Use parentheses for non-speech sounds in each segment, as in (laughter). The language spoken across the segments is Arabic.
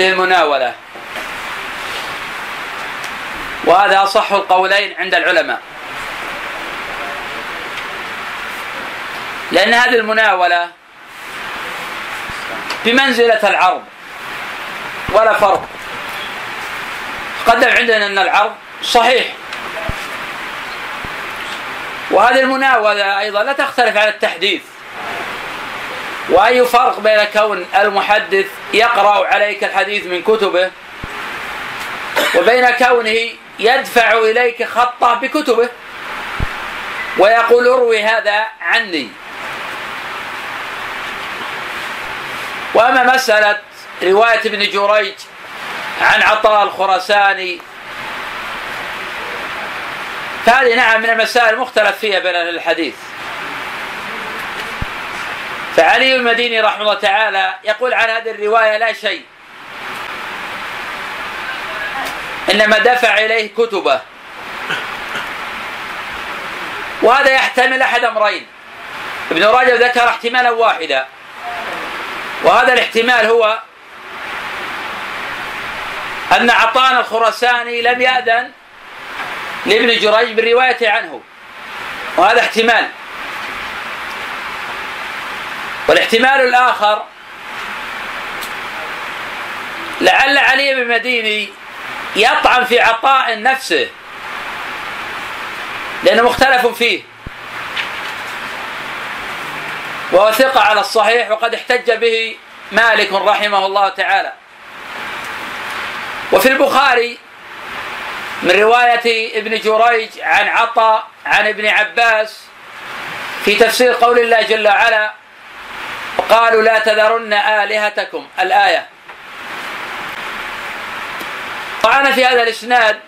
المناولة وهذا أصح القولين عند العلماء. لأن هذه المناولة بمنزلة العرض ولا فرق. قدم عندنا أن العرض صحيح. وهذه المناولة أيضا لا تختلف على التحديث. وأي فرق بين كون المحدث يقرأ عليك الحديث من كتبه وبين كونه يدفع إليك خطه بكتبه ويقول اروي هذا عني. وأما مسألة رواية ابن جريج عن عطاء الخرساني فهذه نعم من المسائل المختلف فيها بين أهل الحديث. فعلي المديني رحمه الله تعالى يقول عن هذه الرواية لا شيء. إنما دفع إليه كتبه. وهذا يحتمل أحد أمرين. ابن رجب ذكر احتمالا واحدا. وهذا الاحتمال هو أن عطان الخرساني لم يأذن لابن جريج بالرواية عنه. وهذا احتمال. والاحتمال الآخر لعل علي بن مديني يطعن في عطاء نفسه لأنه مختلف فيه. وهو ثقة على الصحيح وقد احتج به مالك رحمه الله تعالى. وفي البخاري من رواية ابن جريج عن عطاء عن ابن عباس في تفسير قول الله جل وعلا وقالوا لا تذرن آلهتكم. الآية. طعن في هذا الإسناد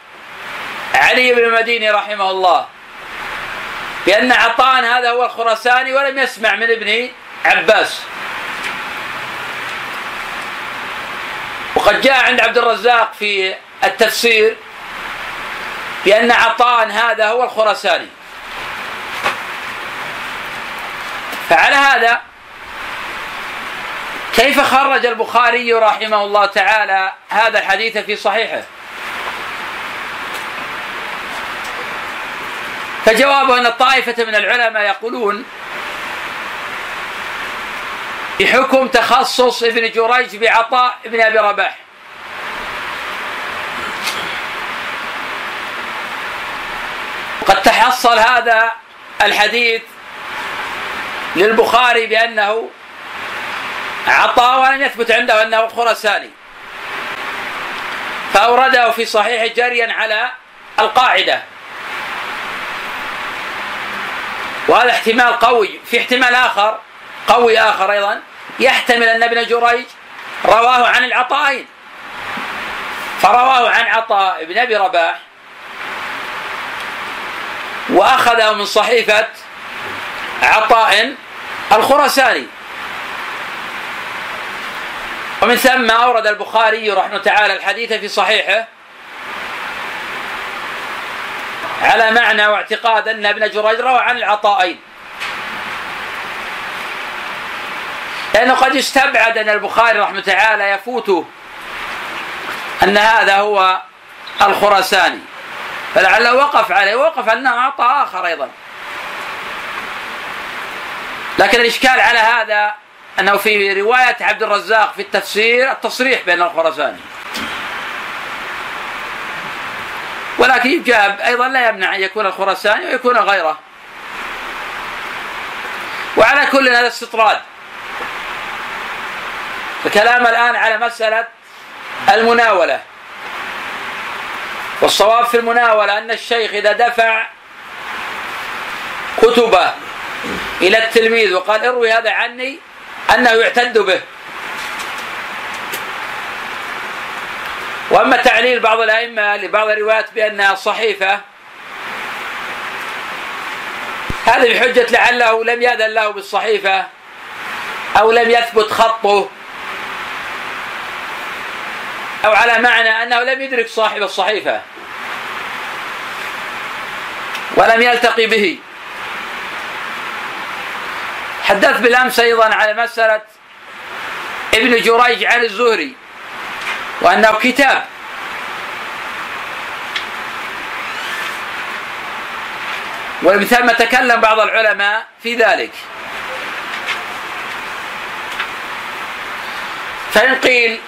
علي بن المديني رحمه الله بأن عطاء هذا هو الخرساني ولم يسمع من ابن عباس. وقد جاء عند عبد الرزاق في التفسير بأن عطاء هذا هو الخرساني فعلى هذا كيف خرج البخاري رحمه الله تعالى هذا الحديث في صحيحه؟ فجوابه أن طائفة من العلماء يقولون بحكم تخصص ابن جريج بعطاء ابن أبي رباح. قد تحصل هذا الحديث للبخاري بأنه عطاء ولم يثبت عنده أنه خرساني فأورده في صحيح جريا على القاعدة. وهذا احتمال قوي. في احتمال آخر قوي آخر أيضا يحتمل أن ابن جريج رواه عن العطائين. فرواه عن عطاء بن أبي رباح. وأخذه من صحيفة عطاء الخرساني ومن ثم أورد البخاري رحمه تعالى الحديث في صحيحه على معنى واعتقاد أن ابن جريج روى عن العطائين. لأنه قد استبعد أن البخاري رحمه تعالى يفوته أن هذا هو الخرساني فلعله وقف عليه وقف أنه أعطى آخر أيضا. لكن الإشكال على هذا أنه في رواية عبد الرزاق في التفسير التصريح بين الخرساني ولكن يجاب أيضا لا يمنع أن يكون الخرساني ويكون غيره. وعلى كل هذا استطراد الكلام الآن على مسألة المناولة. والصواب في المناولة أن الشيخ إذا دفع كتبه إلى التلميذ وقال اروي هذا عني أنه يعتد به. وأما تعليل بعض الأئمة لبعض الروايات بأنها صحيفة هذا بحجة لعله لم يأذن له بالصحيفة أو لم يثبت خطه أو على معنى أنه لم يدرك صاحب الصحيفة ولم يلتقي به. حدثت بالأمس أيضا على مسألة ابن جريج عن الزهري وأنه كتاب. ومن ثم تكلم بعض العلماء في ذلك. فإن قيل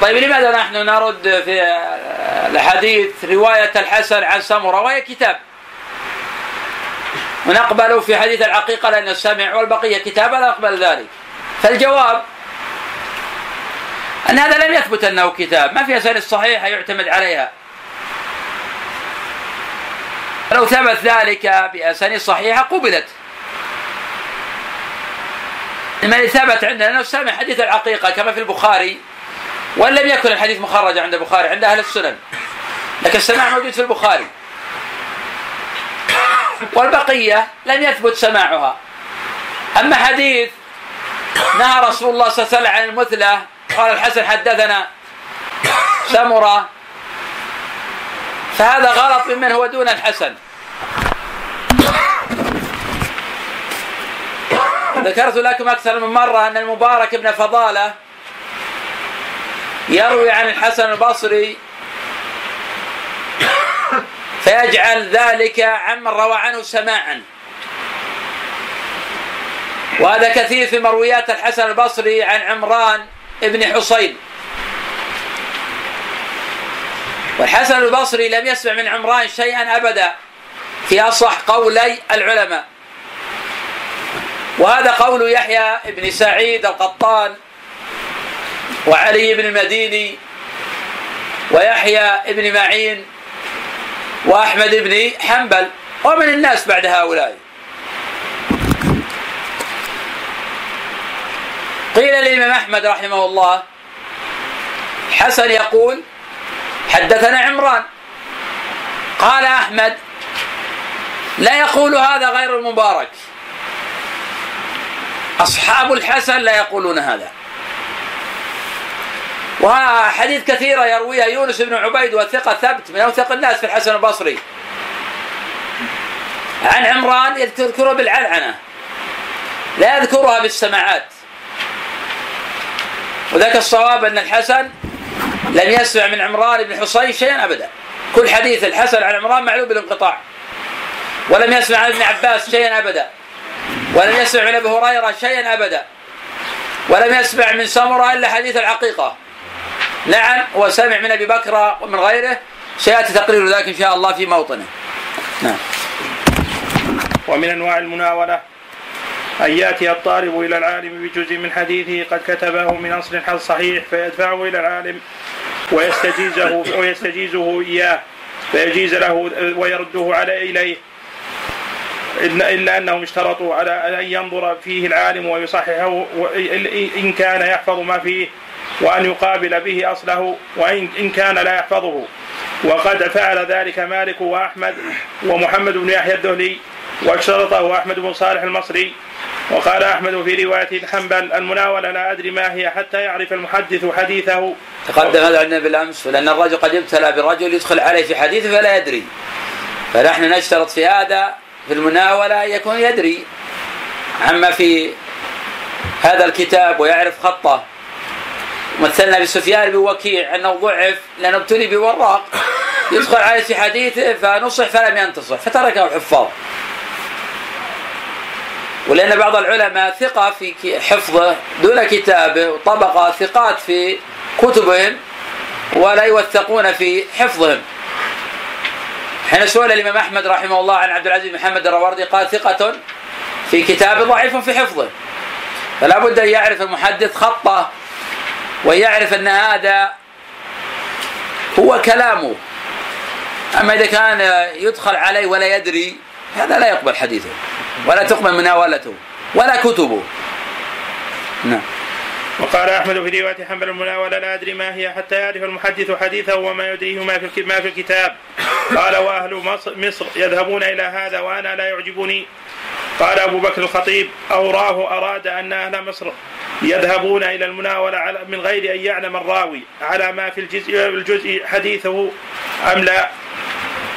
طيب لماذا نحن نرد في الحديث رواية الحسن عن سمرة؟ وهي كتاب. ونقبل في حديث العقيقة لأن السمع والبقية كتاب لا نقبل ذلك. فالجواب أن هذا لم يثبت أنه كتاب. ما في أسانيد صحيحة يعتمد عليها. لو ثبت ذلك بأسانيد صحيحة قبلت. لما ثبت عندنا أنه سمع حديث العقيقة كما في البخاري وإن لم يكن الحديث مخرج عند البخاري عند أهل السنن. لكن السماع موجود في البخاري. والبقية لم يثبت سماعها. أما حديث نهى رسول الله صلى الله عليه وسلم عن المثلى قال الحسن حدثنا سمرة فهذا غلط ممن هو دون الحسن. ذكرت لكم أكثر من مرة أن المبارك بن فضالة يروي عن الحسن البصري فيجعل ذلك عمن روى عنه سماعا. وهذا كثير في مرويات الحسن البصري عن عمران بن حصين. والحسن البصري لم يسمع من عمران شيئا أبدا في أصح قولي العلماء. وهذا قول يحيى بن سعيد القطان وعلي بن المديني ويحيى بن معين وأحمد بن حنبل ومن الناس بعد هؤلاء. قيل للإمام أحمد رحمه الله حسن يقول حدثنا عمران. قال أحمد لا يقول هذا غير المبارك. أصحاب الحسن لا يقولون هذا. وحديث كثيرة يرويها يونس بن عبيد والثقة ثبت من أوثق الناس في الحسن البصري. عن عمران يذكرها بالعنعنة. لا يذكرها بالسماعات. وذاك الصواب أن الحسن لم يسمع من عمران بن حصين شيئا أبدا. كل حديث الحسن عن عمران معلوم بالانقطاع. ولم يسمع عن ابن عباس شيئا أبدا. ولم يسمع من أبي هريرة شيئا أبدا. ولم يسمع من سمرة إلا حديث العقيقة. نعم وسمع من أبي بكر ومن غيره سيأتي تقرير ذلك إن شاء الله في موطنه. نعم. ومن أنواع المناولة أن يأتي الطالب إلى العالم بجزء من حديثه قد كتبه من أصل صحيح فيدفعه إلى العالم ويستجيزه ويستجيزه إياه فيجيز له ويرده على إليه إلا أنهم اشترطوا على أن ينظر فيه العالم ويصححه إن كان يحفظ ما فيه وأن يقابل به أصله وإن إن كان لا يحفظه. وقد فعل ذلك مالك وأحمد ومحمد بن يحيى الدهلي واشترطه أحمد بن صالح المصري. وقال أحمد في رواية الحنبل المناولة لا أدري ما هي حتى يعرف المحدث حديثه. تقدم هذا عندنا بالأمس لأن الرجل قد يبتلى برجل يدخل عليه في حديثه فلا يدري. فنحن نشترط في هذا في المناولة يكون يدري. عما في هذا الكتاب ويعرف خطه مثلنا بسفيان بن وكيع أنه ضعف لأنه ابتلي بوراق. يدخل عليه في حديثه فنصح فلم ينتصح فتركه الحفاظ ولأن بعض العلماء ثقة في حفظه دون كتابه وطبق ثقات في كتبهم ولا يوثقون في حفظهم. حين سئل الامام أحمد رحمه الله عن عبد العزيز بن محمد الروردي قال ثقة في كتابه ضعيف في حفظه. فلا بد أن يعرف المحدث خطه ويعرف أن هذا هو كلامه. أما إذا كان يدخل عليه ولا يدري هذا لا يقبل حديثه ولا تقبل مناولته ولا كتبه. نعم. وقال أحمد في رواية حنبل المناولة لا أدري ما هي حتى يعرف المحدث حديثه وما يدريه ما في ما في الكتاب. قال وأهل مصر يذهبون إلى هذا وأنا لا يعجبني. قال أبو بكر الخطيب أوراه أراد أن أهل مصر يذهبون إلى المناولة من غير أن يعلم الراوي على ما في الجزء الجزء حديثه أم لا.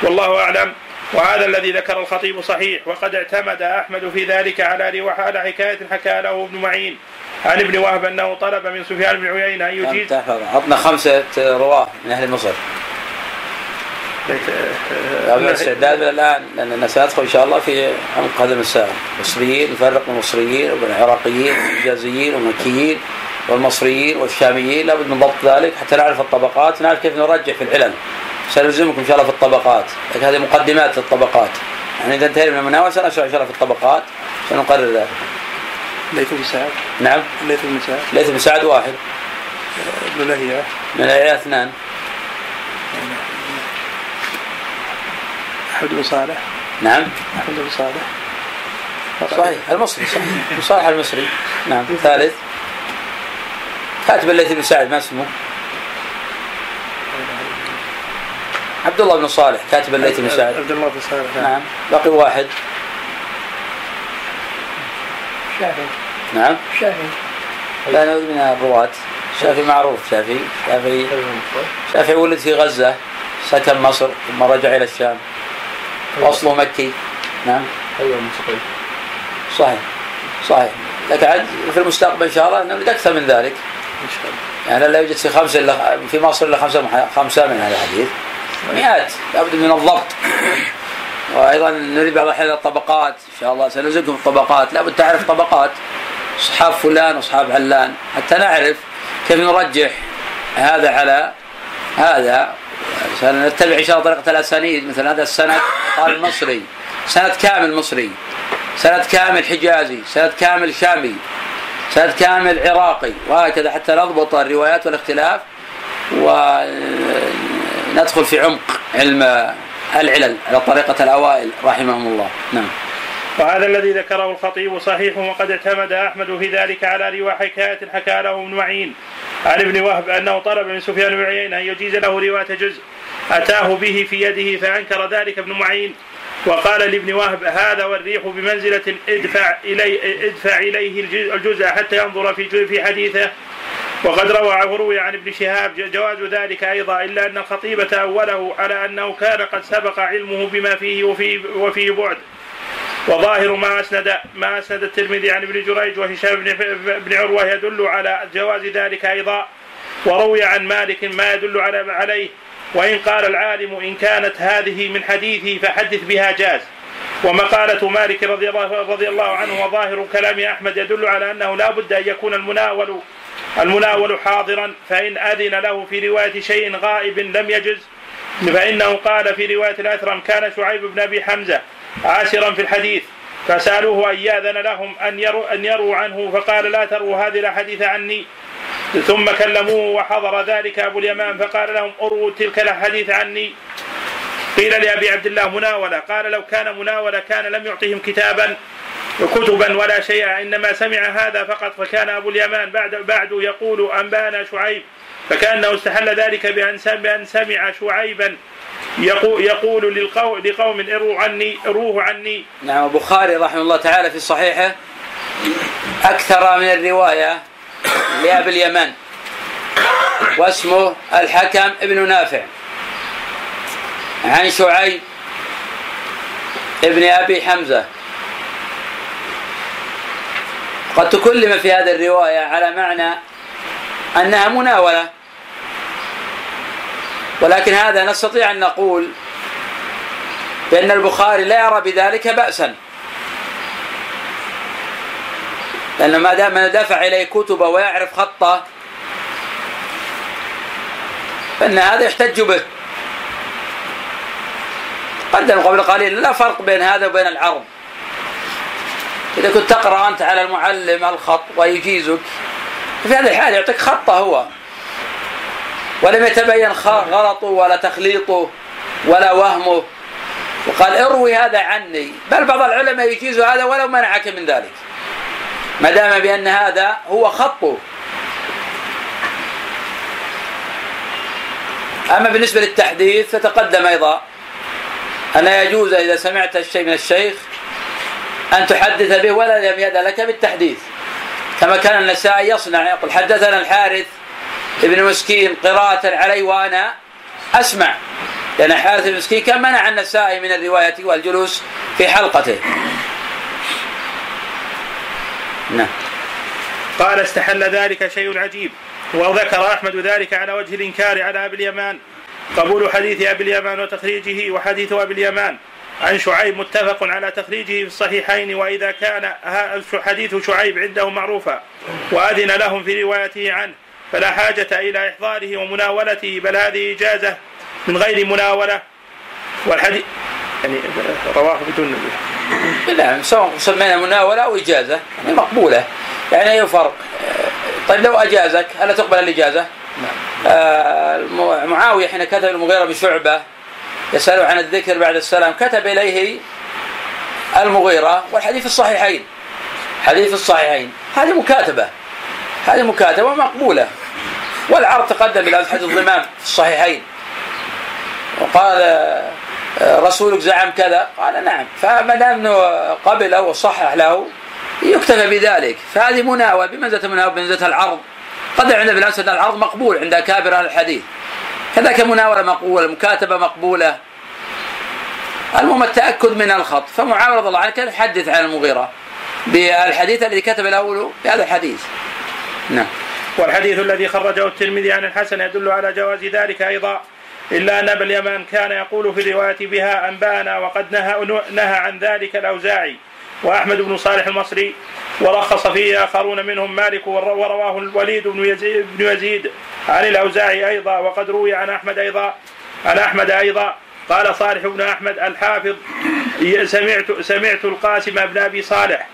والله أعلم. وهذا الذي ذكر الخطيب صحيح وقد اعتمد أحمد في ذلك على على حكاية حكى له ابن معين. عن ابن وهب أنه طلب من سفيان بن عيينة أن يجيز عطنا خمسة رواه من أهل مصر. هذا استعداد من الآن لأننا سندخل إن شاء الله في عمق هذا المسائل المصريين نفرق بين المصريين وبين العراقيين والحجازيين والمكيين. والمصريين والشاميين لابد من ضبط ذلك حتى نعرف الطبقات نعرف كيف نرجح في العلل. سنلزمكم إن شاء الله في الطبقات. لكن هذه مقدمات الطبقات يعني إذا انتهينا من المناوله سنشرح إن شاء الله في الطبقات سنقرر ذلك. ليث بن سعد. نعم. ليث بن سعد. ليث بن سعد واحد. ابن لهيعة من العيال اثنان. أحمد بن صالح. نعم. أحمد بن صالح. صحيح المصري صحيح. صالح المصري. نعم ثالث. كاتب الليث بن سعد ما اسمه؟ عبد الله بن صالح كاتب الليث بن سعد. عبد الله بن صالح نعم. نعم. باقي واحد. شافعي نعم. شافعي لا نعوذ من الرواة. شافعي معروف شافعي شافعي شافعي ولد في غزة سكن مصر ثم رجع إلى الشام. وأصله مكي. نعم. أيوه مصري صحيح. صحيح. لكن عاد في المستقبل إن شاء الله نريد أكثر من ذلك. يعني لا يوجد في خمسة إلا في مصر إلا خمسة مح- خمسة من هذا الحديث. مئات. لابد من الضبط. وأيضا نريد بعض الاحيان الطبقات. إن شاء الله سنلزمكم الطبقات. لابد تعرف طبقات. أصحاب فلان وأصحاب علان. حتى نعرف كيف نرجح هذا على هذا. سنتبع إن شاء الله طريقة الأسانيد. مثل هذا السند قال مصري. سند كامل مصري. سند كامل حجازي. سند كامل شامي. سند كامل عراقي وهكذا حتى نضبط الروايات والاختلاف وندخل في عمق علم العلل على طريقة الأوائل رحمهم الله. نعم. وهذا الذي ذكره الخطيب صحيح وقد اعتمد أحمد في ذلك على حكاية حكى له ابن معين عن ابن وهب أنه طلب من سفيان بن عيينة أن يجيز له رواية جزء أتاه به في يده فأنكر ذلك ابن معين. وقال لابن وهب هذا والريح بمنزلة ادفع الي ادفع إليه الجزء- حتى ينظر في في حديثه. وقد روى وروي عن ابن شهاب جواز ذلك أيضا إلا أن الخطيب تأوله على أنه كان قد سبق علمه بما فيه وفيه وفيه بعد. وظاهر ما اسند ما أسند الترمذي عن ابن جريج وهشام بن عروة يدل على جواز ذلك أيضا. وروي عن مالك ما يدل على عليه. وإن قال العالم إن كانت هذه من حديثه فحدث بها جاز. ومقالة مالك رضي الله رضي الله عنه وظاهر كلام أحمد يدل على أنه لا بد أن يكون المناول المناول حاضرا فإن أذن له في رواية شيء غائب لم يجز فإنه قال في رواية الأثرم كان شعيب بن أبي حمزة عاشرا في الحديث فسألوه أن يأذن لهم أن يروا أن يروا عنه فقال لا تروا هذه الأحاديث عني ثم كلموه وحضر ذلك أبو اليمان فقال لهم أروا تلك الأحاديث عني. قيل لأبي عبد الله مناولة. قال لو كان مناولة كان لم يعطهم كتابا كتبا ولا شيئا. إنما سمع هذا فقط فكان أبو اليمان بعد بعد يقول أنبانا شعيب. فكأنه استحل ذلك بأن سمع, بأن سمع شعيبا يقول, يقول للقوم لقوم اروا عني اروه عني. نعم البخاري رحمه الله تعالى في صحيحه أكثر من الرواية. لأبي اليمن واسمه الحكم ابن نافع. عن شعيب ابن أبي حمزة. قد تكلم في هذه الرواية على معنى أنها مناولة. ولكن هذا نستطيع أن نقول بأن البخاري لا يرى بذلك بأسا. لأن ما دام دفع إليه كتبه ويعرف خطه فإن هذا يحتج به. قدم قبل قليل لا فرق بين هذا وبين العرض. إذا كنت تقرأ أنت على المعلم الخط ويجيزك في هذه الحالة يعطيك خطه هو. ولم يتبين غلطه ولا تخليطه ولا وهمه. وقال اروي هذا عني. بل بعض العلماء يجيز هذا ولو منعك من ذلك. ما دام بأن هذا هو خطه أما بالنسبة للتحديث فتقدم أيضا أن يجوز إذا سمعت الشيء من الشيخ أن تحدث به ولا يأذن لك بالتحديث. كما كان النسائي يصنع يقول حدثنا الحارث ابن مسكين قراءة علي وأنا أسمع. لأن حارث بن مسكين كان منع النسائي من الرواية والجلوس في حلقته. نعم. قال استحل ذلك شيء عجيب وذكر أحمد ذلك على وجه الإنكار على أبي اليمان. قبول حديث أبي اليمان وتخريجه وحديث أبي اليمان. عن شعيب متفق على تخريجه في الصحيحين وإذا كان حديث شعيب عنده معروفا وأذن لهم في روايته عنه فلا حاجة إلى إحضاره ومناولته بل هذه إجازة من غير مناولة. والحديث يعني رواه بدون نعم سواء سمينا مناولة أو إجازة يعني مقبولة. يعني أي فرق؟ طيب لو أجازك ألا تقبل الإجازة؟ نعم. آه معاوية حين كتب المغيرة بشعبة يسأله عن الذكر بعد السلام كتب إليه المغيرة والحديث الصحيحين. حديث الصحيحين. هذه مكاتبة. هذه مكاتبة مقبولة والعرض تقدم إلى حديث الضمام في الصحيحين. وقال رسولك زعم كذا؟ قال نعم. فما دام قبله وصحح له يكتفى بذلك. فهذه مناوله بمنزله مناوله بمنزله العرض. قد عندنا في الأسد العرض مقبول عند أكابر أهل الحديث. كذلك مناولة مقبولة مكاتبة مقبولة. المهم التأكد من الخط. فمعاوية رضي الله عنه كان يحدث عن المغيرة بالحديث الذي كتب له بهذا الحديث. نعم. والحديث الذي خرجه الترمذي عن الحسن يدل على جواز ذلك أيضا. إلا أن أبا اليمان كان يقول في الرواية بها أنبأنا وقد نهى, نهى عن ذلك الأوزاعي وأحمد بن صالح المصري ورخص فيه آخرون منهم مالك ورواه الوليد بن يزيد, بن يزيد عن الأوزاعي أيضا وقد روي عن أحمد أيضا عن أحمد أيضا. قال صالح بن أحمد الحافظ سمعت سمعت القاسم بن أبي صالح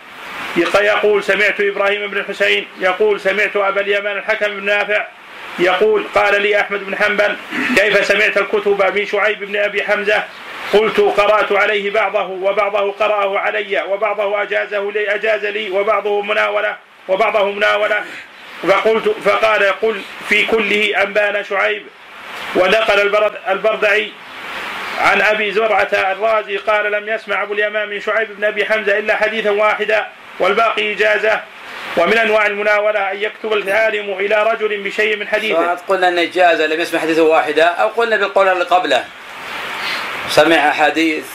يقول سمعت إبراهيم بن الحسين يقول سمعت أبا اليمن الحكم بن نافع يقول قال لي أحمد بن حنبل كيف سمعت الكتب من شعيب بن أبي حمزة؟ قلت قرأت عليه بعضه وبعضه قرأه علي وبعضه أجازه لي أجاز لي وبعضه مناولة وبعضه مناولة. فقلت فقال قل في كله أنبانا شعيب. ونقل البرد البردعي عن أبي زرعة الرازي قال لم يسمع أبو اليمان من شعيب بن أبي حمزة إلا حديثا واحدا والباقي إجازة. ومن أنواع المناولة أن يكتب العالم إلى رجل بشيء من حديثه. قلنا أن اجازه لم يسمع حديثا واحدا أو قلنا بالقول اللي قبله. سمع حديث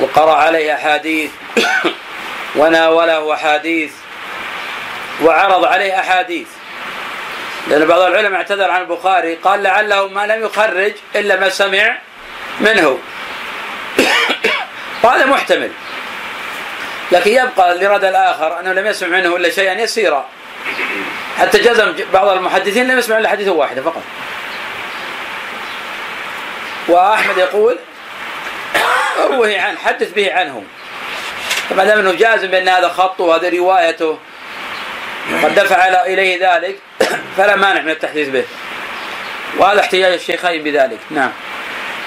وقرأ عليه أحاديث (coughs) وناوله أحاديث وعرض عليه أحاديث. لأن بعض العلماء اعتذر عن البخاري قال لعله ما لم يخرج إلا ما سمع منه. (coughs) وهذا محتمل. لكن يبقى لرد الآخر أنه لم يسمع منه إلا شيئا يسيرا. حتى جزم بعض المحدثين لم يسمع إلا حديثا واحدا فقط. وأحمد يقول روه عنه حدث به عنه فما دام انه جازم بأن هذا خطه وهذه روايته قد دفع إليه ذلك فلا مانع من التحديث به. وهذا احتجاج الشيخين بذلك. نعم.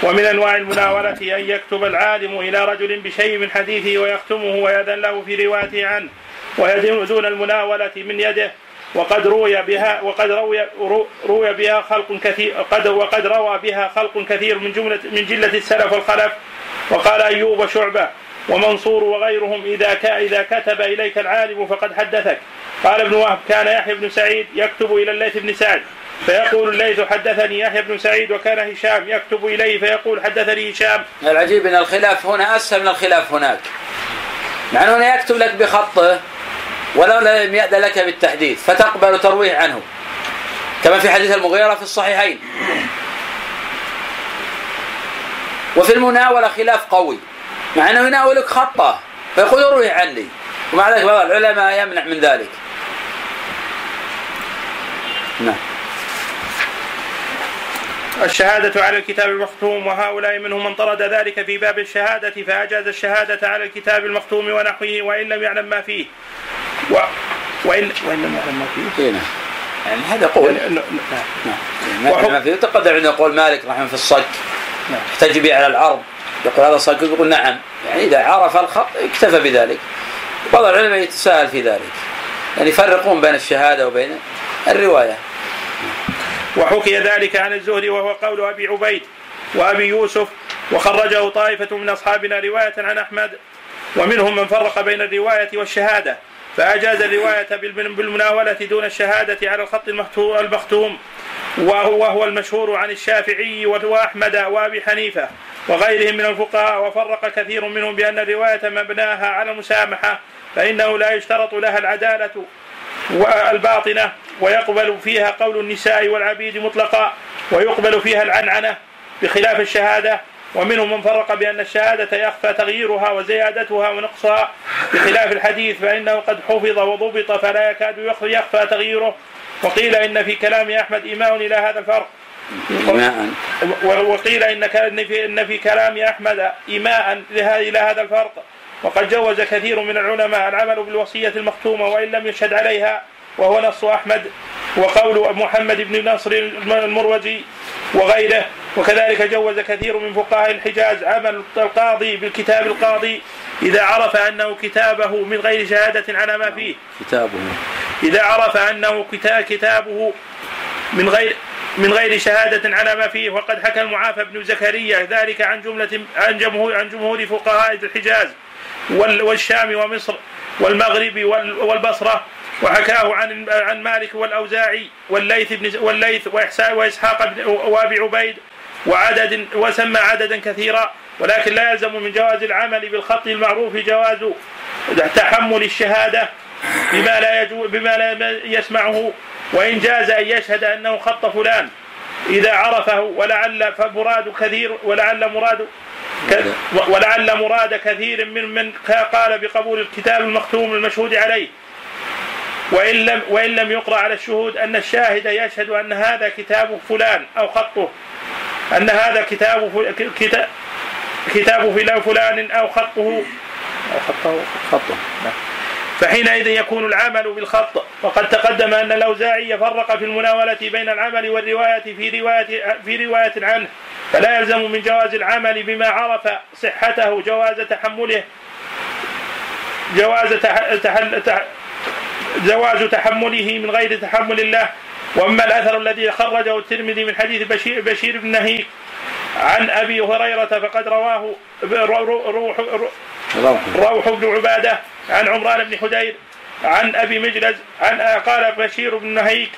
ومن أنواع المناولة أن يكتب العالم إلى رجل بشيء من حديثه ويختمه ويأذن له في روايته عنه ويدون المناولة من يده. وقد روي بها وقد روي روي بها خلق كثير قد وقد روى بها خلق كثير من جملة من جلة السلف والخلف. وقال أيوب وشعبة ومنصور وغيرهم إذا إذا كتب إليك العالم فقد حدثك. قال ابن وهب كان يحيى بن سعيد يكتب إلى الليث بن سعد. فيقول الليث حدثني يحيى بن سعيد وكان هشام يكتب إليه فيقول حدثني هشام. العجيب أن الخلاف هنا أسهل من الخلاف هناك. مع أنه يكتب لك بخطه ولو لم يأذن لك بالتحديث فتقبل ترويه عنه. كما في حديث المغيرة في الصحيحين. وفي المناولة خلاف قوي. مع أنه يناولك خطة. فيقول اروي عني. ومع ذلك بعض العلماء يمنع من ذلك. نعم. الشهادة على الكتاب المختوم وهؤلاء منهم من طرد ذلك في باب الشهادة فأجاز الشهادة على الكتاب المختوم ونحوه وإن لم يعلم ما فيه. و... وإن وإن لم يعلم ما فيه. إيه، نعم. يعني هذا قول. نعم. نعم. ما فيه تقدر عندنا قول مالك رحمه في الصك نعم. يحتج به على العرض يقول هذا صك يقول نعم. يعني إذا عرف الخط اكتفى بذلك. بعض العلماء يتساهل في ذلك. يعني يفرقون بين الشهادة وبين الرواية. وحكي ذلك عن الزهري وهو قول أبي عبيد وأبي يوسف وخرجه طائفة من أصحابنا رواية عن أحمد ومنهم من فرق بين الرواية والشهادة فأجاز الرواية بالمناولة دون الشهادة على الخط المختوم وهو, وهو المشهور عن الشافعي وأحمد وأبي حنيفة وغيرهم من الفقهاء وفرق كثير منهم بأن الرواية مبناها على المسامحة فإنه لا يشترط لها العدالة والباطنة ويقبل فيها قول النساء والعبيد مطلقا ويقبل فيها العنعنة بخلاف الشهادة. ومنهم من فرق بأن الشهادة يخفى تغييرها وزيادتها ونقصها بخلاف الحديث فإنه قد حفظ وضبط فلا يكاد يخفى تغييره. وقيل إن في كلام أحمد إيماء إلى هذا الفرق. وقيل إن في إن في كلام أحمد إيماء إلى هذا الفرق. وقد جوز كثير من العلماء العمل بالوصية المختومة وإن لم يشهد عليها وهو نص أحمد وقول محمد بن نصر المروزي وغيره. وكذلك جوز كثير من فقهاء الحجاز عمل القاضي بالكتاب القاضي إذا عرف أنه كتابه من غير شهادة على ما فيه. كتابه. إذا عرف أنه كتابه من غير من غير شهادة على ما فيه. وقد حكى المعافى بن زكريا ذلك عن جملة عن جمهور عن جمهور فقهاء الحجاز. والشام ومصر والمغرب والبصرة وحكاه عن عن مالك والأوزاعي والليث بن والليث وإسحاق بن وأبي عبيد وعدد وسمى عددا كثيرا ولكن لا يلزم من جواز العمل بالخط المعروف جواز تحمل الشهادة بما لا بما لا يسمعه وإن جاز أن يشهد أنه خط فلان إذا عرفه ولعل فمراد كثير ولعل مراد ولعل مراد كثير من من قال بقبول الكتاب المختوم المشهود عليه. وإن لم وإن لم يقرأ على الشهود أن الشاهد يشهد أن هذا كتاب فلان أو خطه. أن هذا كتاب كتاب كتاب فلان أو خطه. أو خطه خطه. فحينئذ يكون العمل بالخط. وقد تقدم أن الأوزاعي فرق في المناولة بين العمل والرواية في رواية في رواية عنه. فلا يلزم من جواز العمل بما عرف صحته جواز تحمله. جواز تحل جواز تحمله من غير تحمل الله. وأما الأثر الذي خرجه الترمذي من حديث بشير, بشير بن نهيك عن أبي هريرة فقد رواه روح روح بن عبادة عن عمران بن حدير عن أبي مجلس عن قال بشير بن نهيك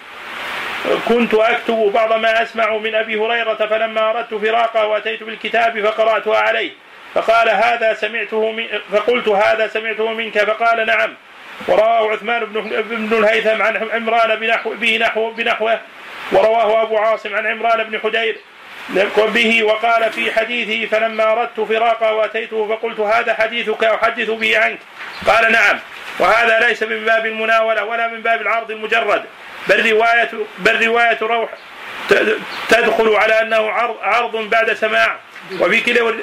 كنت أكتب بعض ما أسمع من أبي هريرة فلما أردت فراقه وأتيت بالكتاب فقرأتها عليه فقال هذا سمعته من فقلت هذا سمعته منك فقال نعم. ورواه عثمان بن بن الهيثم عن عمران بنحو به نحو بنحوه ورواه أبو عاصم عن عمران بن حدير به وقال في حديثه فلما أردت فراقه وأتيته فقلت هذا حديثك أحدث به عنك. قال نعم. وهذا ليس من باب المناولة ولا من باب العرض المجرد بل رواية بل رواية روح تدخل على أنه عرض بعد سماع. وفي كلا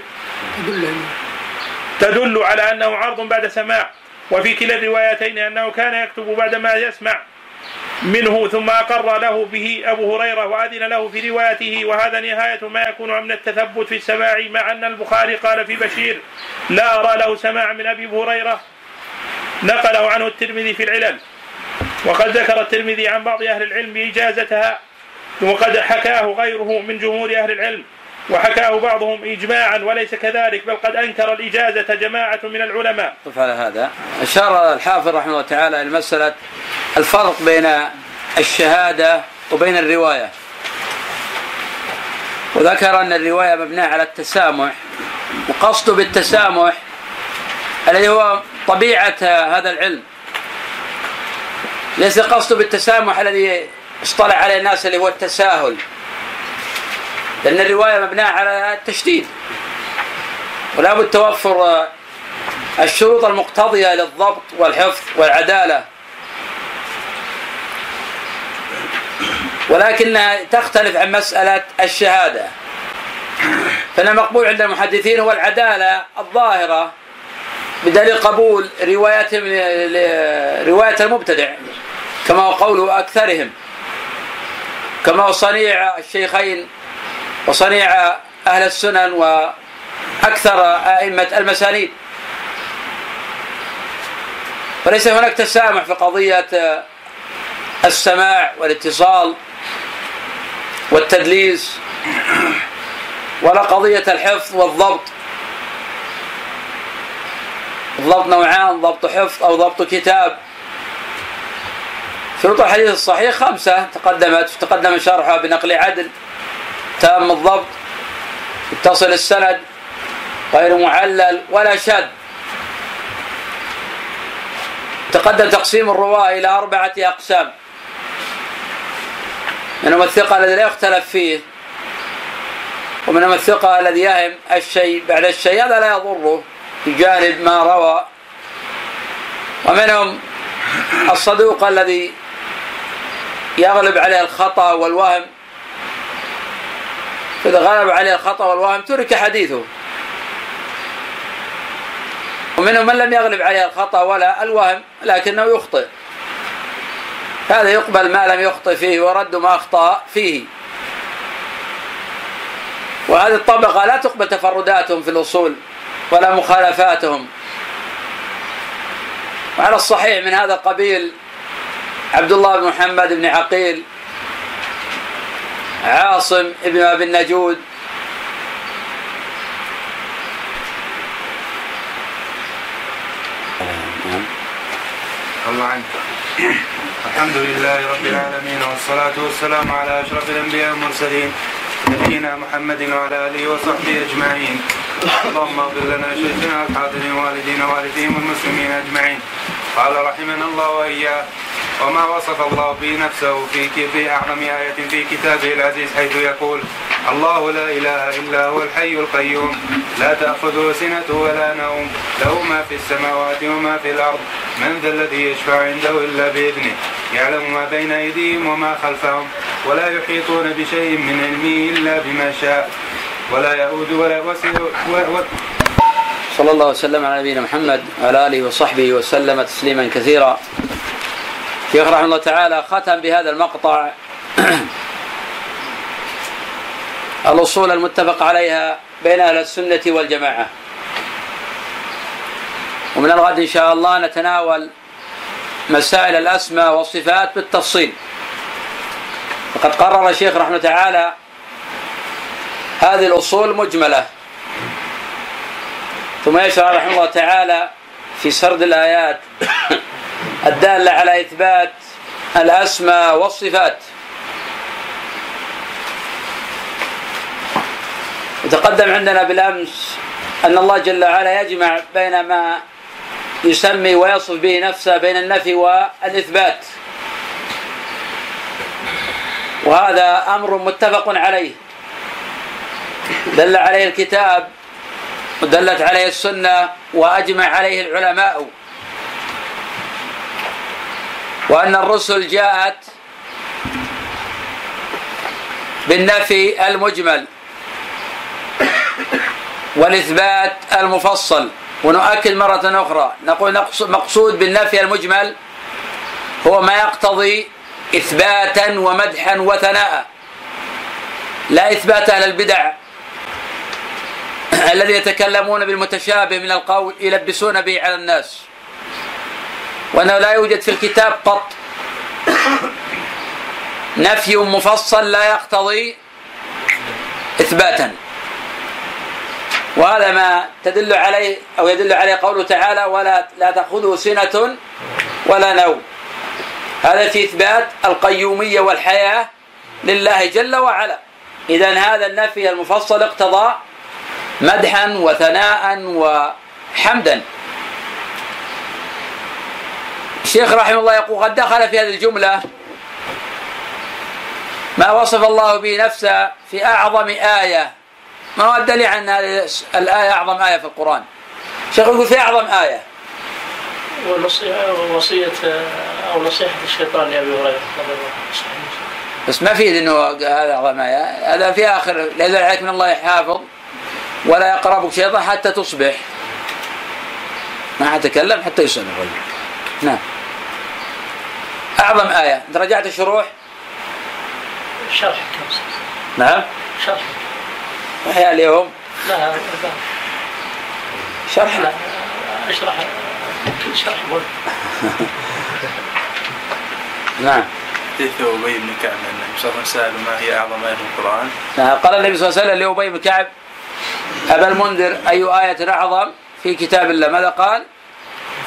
تدل على أنه عرض بعد سماع. وفي كلا الروايتين أنه كان يكتب بعدما يسمع. منه ثم أقر له به أبو هريرة وأذن له في روايته وهذا نهاية ما يكون من التثبت في السماع مع أن البخاري قال في بشير لا أرى له سماع من أبي هريرة نقله عنه الترمذي في العلل. وقد ذكر الترمذي عن بعض أهل العلم إجازتها وقد حكاه غيره من جمهور أهل العلم. وحكاه بعضهم إجماعا وليس كذلك بل قد أنكر الإجازة جماعة من العلماء. طف على هذا. أشار الحافظ رحمه الله تعالى إلى مسألة الفرق بين الشهادة وبين الرواية. وذكر أن الرواية مبنية على التسامح. وقصده بالتسامح الذي هو طبيعة هذا العلم. ليس قصده بالتسامح الذي اصطلح عليه الناس اللي هو التساهل. لأن الرواية مبناة على التشديد. ولا بد توفر الشروط المقتضية للضبط والحفظ والعدالة. ولكنها تختلف عن مسألة الشهادة. فإن المقبول عند المحدثين هو العدالة الظاهرة بدليل قبول رواية رواية المبتدع كما هو قول أكثرهم. كما هو صنيع الشيخين وصنيع أهل السنن وأكثر أئمة المسانيد. وليس هناك تسامح في قضية السماع والاتصال والتدليس ولا قضية الحفظ والضبط. الضبط نوعان ضبط حفظ أو ضبط كتاب. شروط الحديث الصحيح خمسة تقدمت تقدم شرحها بنقل عدل. تام الضبط يتصل السند غير معلل ولا شد تقدم تقسيم الرواة إلى أربعة أقسام. منهم الثقة الذي لا يختلف فيه ومنهم الثقة الذي يهم الشيء بعد الشيء هذا لا يضره بجانب ما روى. ومنهم الصدوق الذي يغلب عليه الخطأ والوهم فإذا غلب عليه الخطأ والوهم ترك حديثه. ومنهم من لم يغلب عليه الخطأ ولا الوهم لكنه يخطئ. هذا يقبل ما لم يخطئ فيه ورد ما أخطأ فيه. وهذه الطبقة لا تقبل تفرداتهم في الأصول ولا مخالفاتهم. وعلى الصحيح من هذا القبيل عبد الله بن محمد بن عقيل عاصم بن أبي النجود. الله عنك. الحمد لله رب العالمين والصلاة والسلام على أشرف الأنبياء والمرسلين نبينا محمد وعلى آله وصحبه أجمعين. اللهم اغفر لنا شيخنا الحاضرين والدينا والديهم والمسلمين أجمعين. قال رحمنا الله وإياه وما وصف الله به نفسه في في أعظم آية في كتابه العزيز حيث يقول الله لا إله إلا هو الحي القيوم لا تأخذه سنة ولا نوم له ما في السماوات وما في الأرض من ذا الذي يشفع عنده إلا بإذنه يعلم ما بين أيديهم وما خلفهم ولا يحيطون بشيء من علمه إلا بما شاء. ولا يؤود ولا وسع صلى الله وسلم على نبينا محمد وعلى آله وصحبه وسلم تسليما كثيرا. الشيخ رحمه الله تعالى ختم بهذا المقطع (clears throat) الأصول المتفق عليها بين أهل السنة والجماعة. ومن الغد إن شاء الله نتناول مسائل الأسماء والصفات بالتفصيل. وقد قرر الشيخ رحمه تعالى هذه الأصول مجملة. ثم يشرع رحمه الله تعالى في سرد الآيات (coughs) الدالة على إثبات الأسماء والصفات. وتقدم عندنا بالأمس أن الله جل وعلا يجمع بين ما يسمي ويصف به نفسه بين النفي والإثبات. وهذا أمر متفق عليه. دل عليه الكتاب ودلت عليه السنة وأجمع عليه العلماء. وأن الرسل جاءت بالنفي المجمل والإثبات المفصل. ونؤكد مرة أخرى نقول مقصود بالنفي المجمل هو ما يقتضي إثباتا ومدحا وثناء. لا إثبات أهل البدع الذين يتكلمون بالمتشابه من القول يلبسون به على الناس. وأنه لا يوجد في الكتاب قط. نفي مفصل لا يقتضي إثباتا. وهذا ما تدل عليه أو يدل عليه قوله تعالى ولا لا تأخذه سنة ولا نوم. هذا في إثبات القيومية والحياة لله جل وعلا. إذا هذا النفي المفصل اقتضى مدحا وثناء وحمدا. الشيخ رحمه الله يقول قد دخل في هذه الجملة ما وصف الله به نفسه في أعظم آية. ما هو الدليل عن هذه الآية؟ أعظم آية في القرآن. الشيخ يقول في أعظم آية. وصية أو نصيحة الشيطان لأبي هريرة. بس ما في إنه هذا أعظم آية. هذا في آخر. لا عليك من الله حافظ ولا يقربك شيطان حتى تصبح. ما حتكلم حتى يصبح الرجل. نعم. أعظم آية. أنت رجعت الشروح شرح. نعم. شرح. وهي اليوم؟ لا شرح. لا أشرح. شرح. مهم نعم. حديث أبي بن كعب؟ إن النبي صلى الله عليه وسلم ما هي أعظم آية في القرآن؟ نعم. قال النبي صلى الله عليه وسلم لأبي بن كعب أبا المنذر أي آية أعظم في كتاب الله؟ ماذا قال؟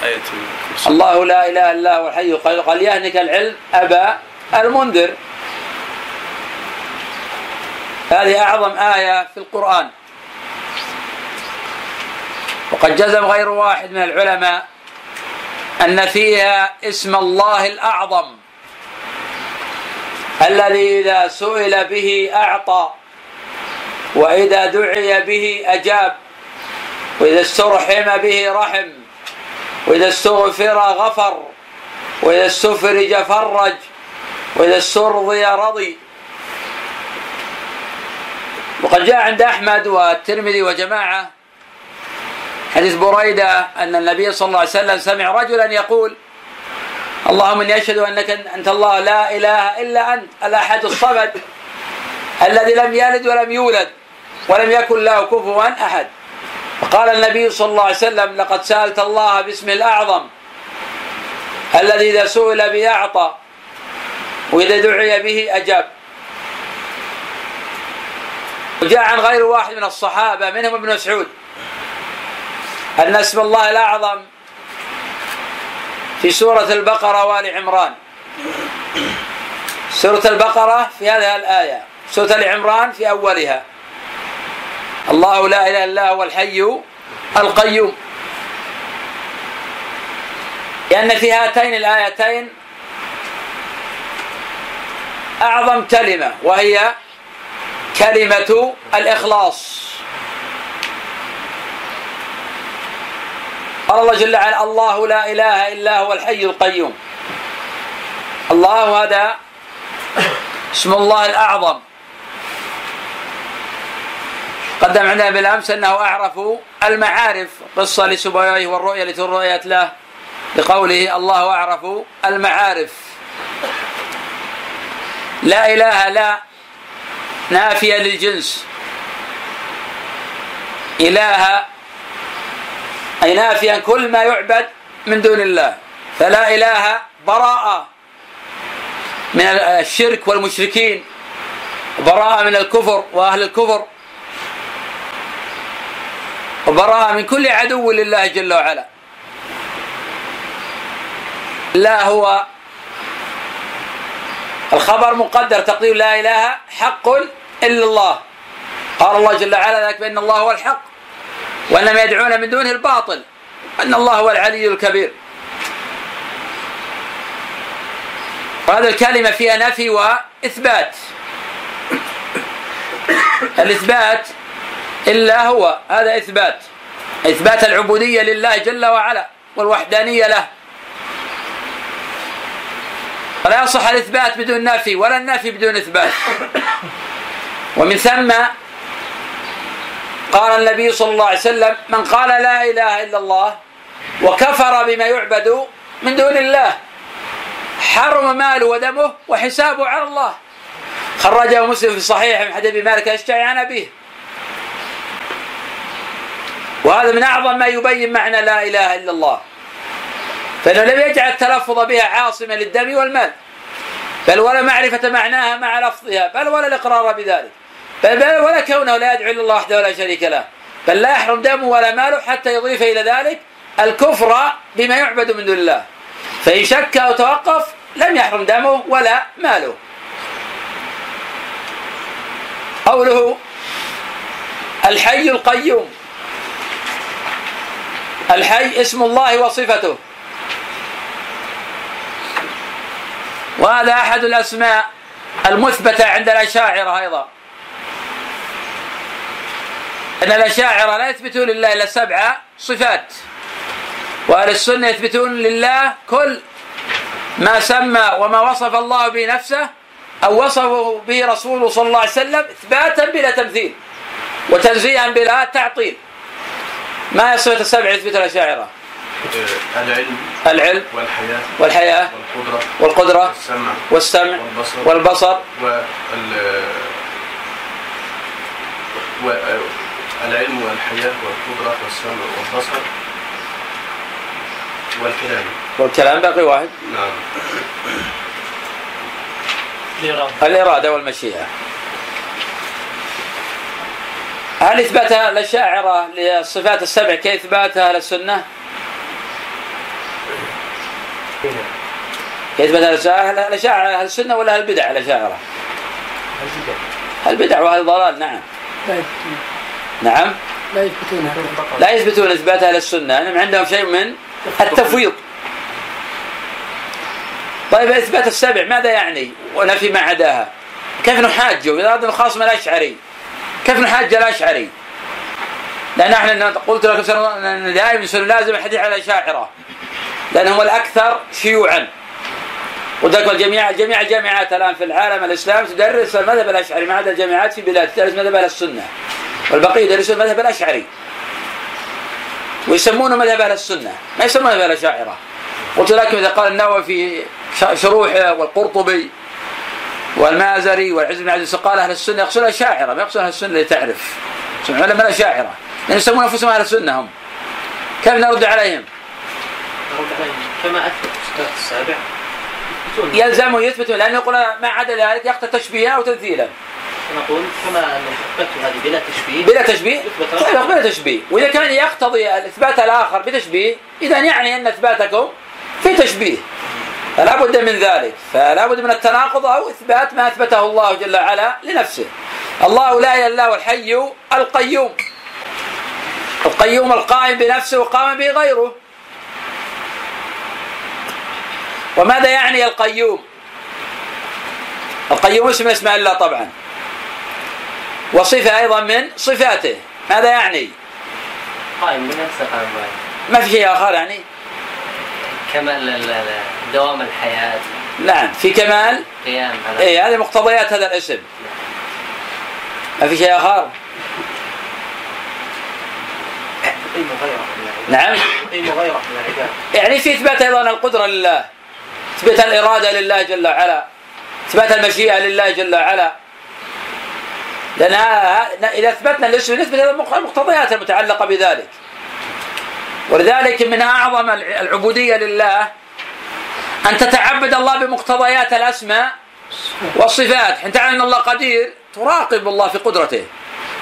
آية الله لا إله إلا هو الحي القيوم. قال يهنك العلم أبا المنذر. هذه أعظم آية في القرآن. وقد جزم غير واحد من العلماء أن فيها اسم الله الأعظم. الذي إذا سئل به أعطى. وإذا دعي به أجاب وإذا استرحم به رحم وإذا استغفر غفر وإذا استفرج فرج وإذا استرضي رضي. وقد جاء عند أحمد والترمذي وجماعة حديث بريدة أن النبي صلى الله عليه وسلم سمع رجلا يقول اللهم إني أشهد أنك أنت الله لا إله إلا أنت الأحد الصمد الذي لم يلد ولم يولد. ولم يكن له كفوا أحد. فقال النبي صلى الله عليه وسلم لقد سألت الله باسمه الأعظم الذي إذا سئل به أعطى وإذا دعي به أجاب. وجاء عن غير واحد من الصحابة منهم ابن مسعود. أن اسم الله الأعظم في سورة البقرة وآل عمران. سورة البقرة في هذه الآية سورة آل عمران في أولها. الله لا إله إلا هو الحي القيوم. لأن في هاتين الآيتين أعظم كلمة وهي كلمة الإخلاص. قال الله جل وعلا الله لا إله إلا هو الحي القيوم. الله هذا اسم الله الأعظم. قدم عندنا بالأمس أنه أعرف المعارف قصة لسبويه والرؤيا التي رؤيت له لقوله الله أعرف المعارف. لا إله لا نافية للجنس. إله أي نافيا كل ما يعبد من دون الله. فلا إله براءة من الشرك والمشركين براءة من الكفر وأهل الكفر. وبراءة من كل عدو لله جل وعلا. لا هو الخبر مقدر تقدير لا إله حق إلا الله. قال الله جل وعلا ذلك بأن الله هو الحق وانما يدعون من دونه الباطل ان الله هو العلي الكبير. وهذه الكلمة فيها نفي وإثبات. (coughs) الإثبات إلا هو. هذا إثبات. إثبات العبودية لله جل وعلا والوحدانية له. فلا يصح الإثبات بدون نفي ولا النفي بدون إثبات. ومن ثم قال النبي صلى الله عليه وسلم من قال لا إله إلا الله وكفر بما يعبد من دون الله حرم ماله ودمه وحسابه على الله. خرجه مسلم في الصحيح من حديث مالك الأشجعي عن أبيه. وهذا من أعظم ما يبين معنى لا إله إلا الله. فإنه لم يجعل التلفظ بها عاصمه للدم والمال. بل ولا معرفة معناها مع لفظها بل ولا الإقرار بذلك. بل ولا كونه لا يدعو إلا الله وحده ولا شريك له. بل لا يحرم دمه ولا ماله حتى يضيف إلى ذلك الكفر بما يعبد من دون الله. فإن شك أو توقف لم يحرم دمه ولا ماله. قوله الحي القيوم. الحي اسم الله وصفته. وهذا أحد الأسماء المثبتة عند الأشاعرة أيضا. أن الأشاعرة لا يثبتون لله إلا سبع صفات وأهل السنة يثبتون لله كل ما سمى وما وصف الله به نفسه أو وصفه به رسوله صلى الله عليه وسلم إثباتا بلا تمثيل وتنزيها بلا تعطيل. ما هي الصفة السبع يثبت الأشاعرة؟ العلم العلم والحياة والحياة والقدرة والقدرة والسمع والسمع والبصر والبصر وال العلم والحياة والقدرة والسمع والبصر والكلام. والكلام باقي واحد. نعم. الإرادة. الإرادة والمشيئة. هل إثبات الأشاعرة للصفات السبع كإثبات أهل السنة؟ كإثبات أهل الأشاعرة أهل السنة ولا أهل البدع الأشاعرة؟ البدع. وأهل الضلال نعم. لا يثبتون. نعم. لا يثبتونها لا يثبتون إثبات أهل السنة. أنهم عندهم شيء من التفويض. طيب إثبات السبع ماذا يعني؟ ونفي ما عداها. كيف نحاجه؟ إذا هذا خاصم الأشعري. كيف نحاج الأشعري لأن إحنا قلت لك دائما لازم الحديث على الأشاعرة لأنهم الأكثر شيوعا. وذلك الجميع جميع الجامعات الآن في العالم الاسلامي تدرس المذهب الاشعري ما عدا الجامعات في بلاد تدرس مذهب أهل السنة. والبقية يدرسون المذهب الاشعري ويسمونه مذهب أهل السنة ما يسمونه مذهب الاشاعره قلت لكم إذا قال النووي في شروحه والقرطبي والمازري والعز بن عزيز قال أهل السنة يقصد الاشاعره ما يقصد أهل السنة اللي تعرف. يسمون علماء الاشاعره لأن يسمون أنفسهم أهل السنة هم. كيف نرد عليهم؟ نرد عليهم كما أثبت السابع. يلزم يثبت لأنه يقول ما عدا ذلك يقتل تشبيها أو تمثيلا نقول كما أن هذه بلا تشبيه بلا تشبيه؟ طيب بلا تشبيه. وإذا كان يقتضي الإثبات الآخر بتشبيه إذا يعني أن إثباتكم في تشبيه. فلا بد من ذلك فلا بد من التناقض أو إثبات ما أثبته الله جل وعلا لنفسه. الله لا اله الا هو الحي القيوم. القيوم القائم بنفسه وقام به غيره. وماذا يعني القيوم؟ القيوم اسم اسماء الله طبعا. وصفة أيضا من صفاته. ماذا يعني؟ قائم بنفسه قائم ما في شيء آخر يعني؟ كمال دوام الحياة. نعم في كمال؟ قيام على اي هذه مقتضيات هذا الاسم. ما في شيء آخر؟ نعم. يعني في إثبات أيضا القدرة لله. إثبات الإرادة لله جل وعلا. إثبات المشيئة لله جل وعلا. لأن إذا إثبتنا الاسم نثبت المقتضيات المتعلقة بذلك. ولذلك من أعظم العبودية لله أن تتعبد الله بمقتضيات الأسماء والصفات. حين تعلم أن الله قدير تراقب الله في قدرته.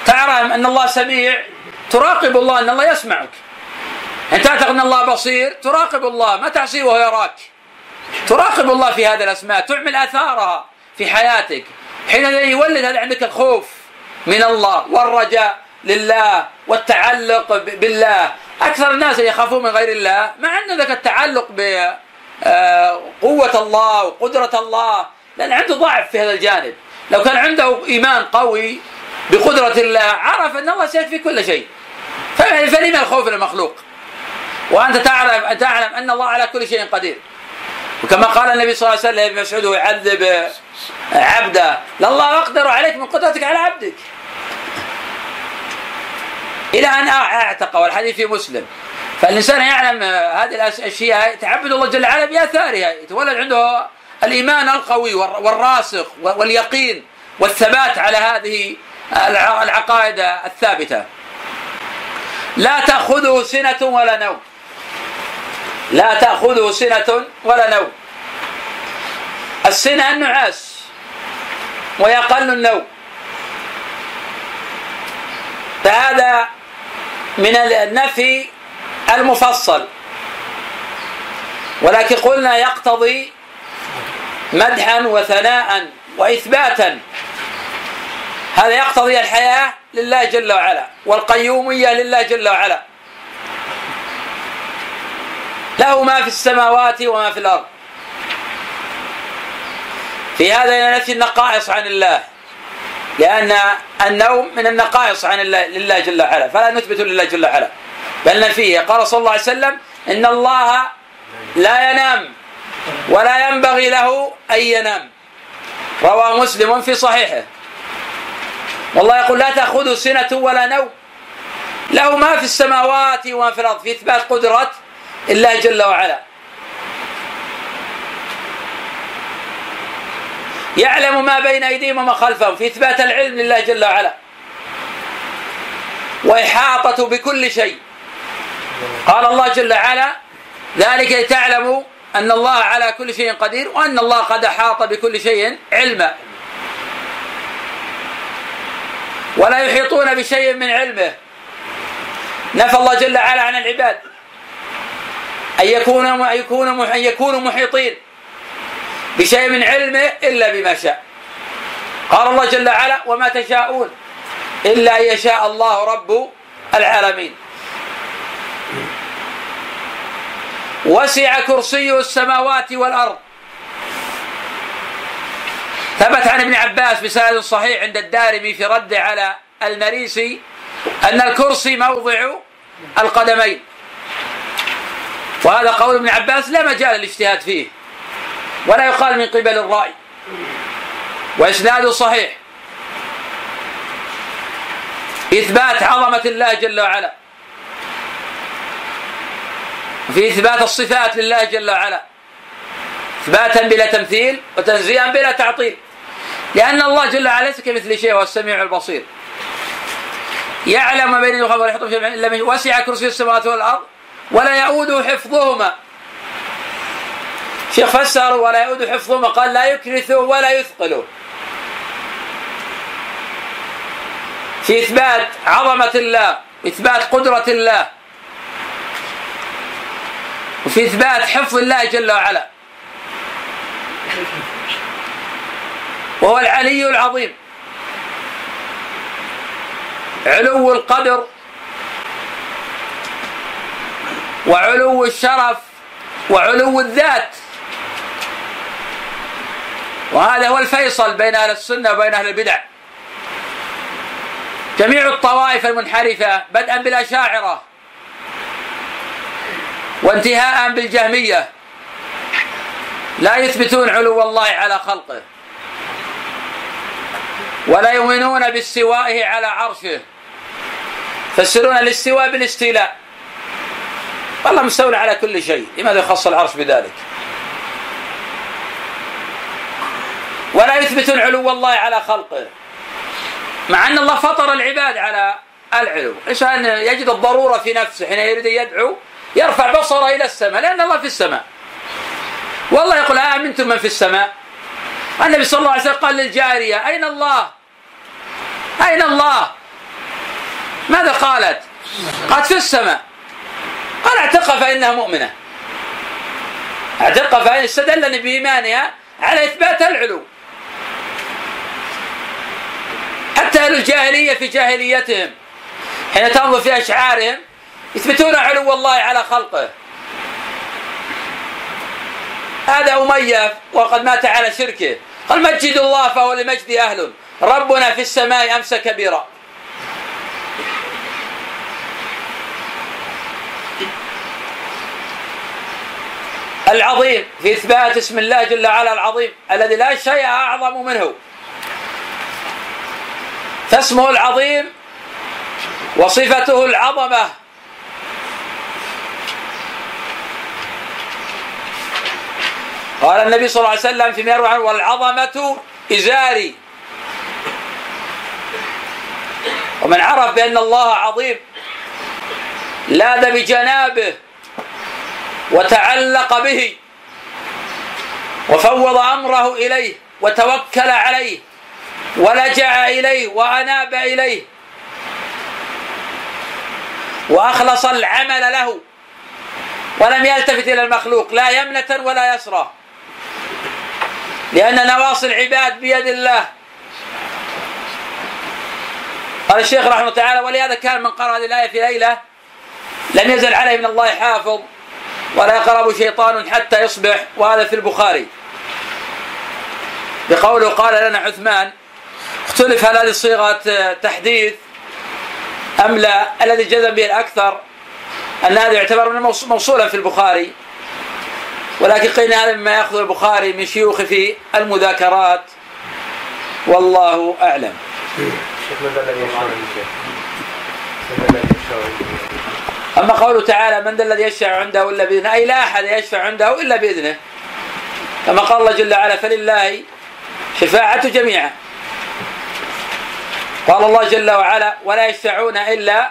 تعلم أن الله سميع تراقب الله أن الله يسمعك. ان تعتقد أن الله بصير تراقب الله. ما تعصيه وهو يراك؟ تراقب الله في هذه الأسماء تعمل آثارها في حياتك. حينئذ يولد هذا عندك الخوف من الله والرجاء لله والتعلق بالله. أكثر الناس يخافون من غير الله ما عندنا ذاك التعلق بقوة آه، الله وقدرة الله لأن عنده ضعف في هذا الجانب. لو كان عنده إيمان قوي بقدرة الله عرف أن الله سيكفي كل شيء. فلما الخوف المخلوق؟ وأنت تعلم تعلم أن الله على كل شيء قدير. وكما قال النبي صلى الله عليه وسلم مسعود يعذب عبده. لله أقدر عليك من قدرتك على عبدك. إلى أن أعتق والحديث في مسلم. فالإنسان يعلم هذه الأشياء تعبد الله جل وعلا بآثارها. يتولد عنده الإيمان القوي والراسخ واليقين والثبات على هذه العقائد الثابتة. لا تأخذه سنة ولا نوم. لا تأخذه سنة ولا نوم. السنة النعاس ويقل النوم. فهذا من النفي المفصل. ولكن قلنا يقتضي مدحا وثناء واثباتا. هذا يقتضي الحياة لله جل وعلا والقيومية لله جل وعلا. له ما في السماوات وما في الأرض. في هذا نفي النقائص عن الله. لأن النوم من النقائص عن الله لله جل وعلا فلا نثبت لله جل وعلا. بل نفيه. قال صلى الله عليه وسلم إن الله لا ينام ولا ينبغي له أن ينام. رواه مسلم في صحيحه. والله يقول لا تأخذه سنة ولا نوم. له ما في السماوات وما في الأرض في إثبات قدرة الله جل وعلا. يعلم ما بين أيديهم وما خلفهم في إثبات العلم لله جل وعلا. وإحاطة بكل شيء. قال الله جل وعلا ذلك لتعلموا أن الله على كل شيء قدير وأن الله قد أحاط بكل شيء علما. ولا يحيطون بشيء من علمه. نفى الله جل وعلا عن العباد. أن أن يكون أن يكونوا محيطين. بشيء من علمه إلا بما شاء. قال الله جل وعلا وما تشاءون إلا أن يشاء الله رب العالمين. وسع كرسيه السماوات والأرض. ثبت عن ابن عباس بسند صحيح عند الدارمي في رد على المريسي أن الكرسي موضع القدمين. وهذا قول ابن عباس لا مجال للاجتهاد فيه. ولا يقال من قبل الرأي. وإسناده صحيح. إثبات عظمة الله جل وعلا. في إثبات الصفات لله جل وعلا. إثباتا بلا تمثيل وتنزيها بلا تعطيل. لأن الله جل وعلا ليس كمثل شيء هو السميع البصير. يعلم ما بين إلا وسع كرسي السماوات والأرض ولا يؤوده حفظهما. شيخ فسر ولا يؤوده حفظهما قال لا يكرثه ولا يثقله في إثبات عظمة الله إثبات قدرة الله. وفي إثبات حفظ الله جل وعلا. وهو العلي العظيم. علو القدر. وعلو الشرف. وعلو الذات. وهذا هو الفيصل بين أهل السنة وبين أهل البدع. جميع الطوائف المنحرفة بدءا بالأشاعرة وانتهاء بالجهمية لا يثبتون علو الله على خلقه ولا يؤمنون باستوائه على عرشه. يفسرون الاستواء بالاستيلاء. الله مستولى على كل شيء. لماذا يخص العرش بذلك؟ ولا يثبتون علو الله على خلقه. مع أن الله فطر العباد على العلو. الإنسان يجد الضرورة في نفسه؟ حين يريد يدعو يرفع بصره إلى السماء لأن الله في السماء. والله يقول آمنتم من في السماء؟ النبي صلى الله عليه وسلم قال للجارية أين الله؟ أين الله؟ ماذا قالت؟ قالت في السماء. قال اعتقها فإنها مؤمنة. اعتقها فإن استدل بإيمانها على إثبات العلو. حتى أهل الجاهلية في جاهليتهم. حين تنظر في أشعارهم يثبتون علو الله على خلقه. هذا أمية وقد مات على شركه. قال مجد الله فهو لمجد أهل. ربنا في السماء أمس كبيرا. العظيم في إثبات اسم الله جل وعلا العظيم الذي لا شيء أعظم منه. فاسمه العظيم وصفته العظمة. قال النبي صلى الله عليه وسلم فيما يروي عنه والعظمة إزاري. ومن عرف بأن الله عظيم لاذ بجنابه وتعلق به وفوض أمره إليه وتوكل عليه. ولجأ إليه وأناب إليه وأخلص العمل له ولم يلتفت إلى المخلوق لا يمنه ولا يسرى. لأن نواصي العباد بيد الله. قال الشيخ رحمه الله تعالى ولهذا كان من قرأ هذه الآية في ليلة لم يزل عليه من الله حافظ ولا يقرب شيطان حتى يصبح. وهذا في البخاري. بقوله قال لنا عثمان اختلف هل هذه صيغة تحديث أم لا. الذي جزم به الأكثر أن هذا يعتبر من موصولا في البخاري. ولكن قيل هذا مما يأخذ البخاري من شيوخ في المذاكرات. والله أعلم. أما قوله تعالى من ذا الذي يشفع عنده إلا بإذنه أي لا أحد يشفع عنده إلا بإذنه. كما قال الله جل وعلا فلله شفاعة جميعا قال الله جل وعلا ولا يشفعون إلا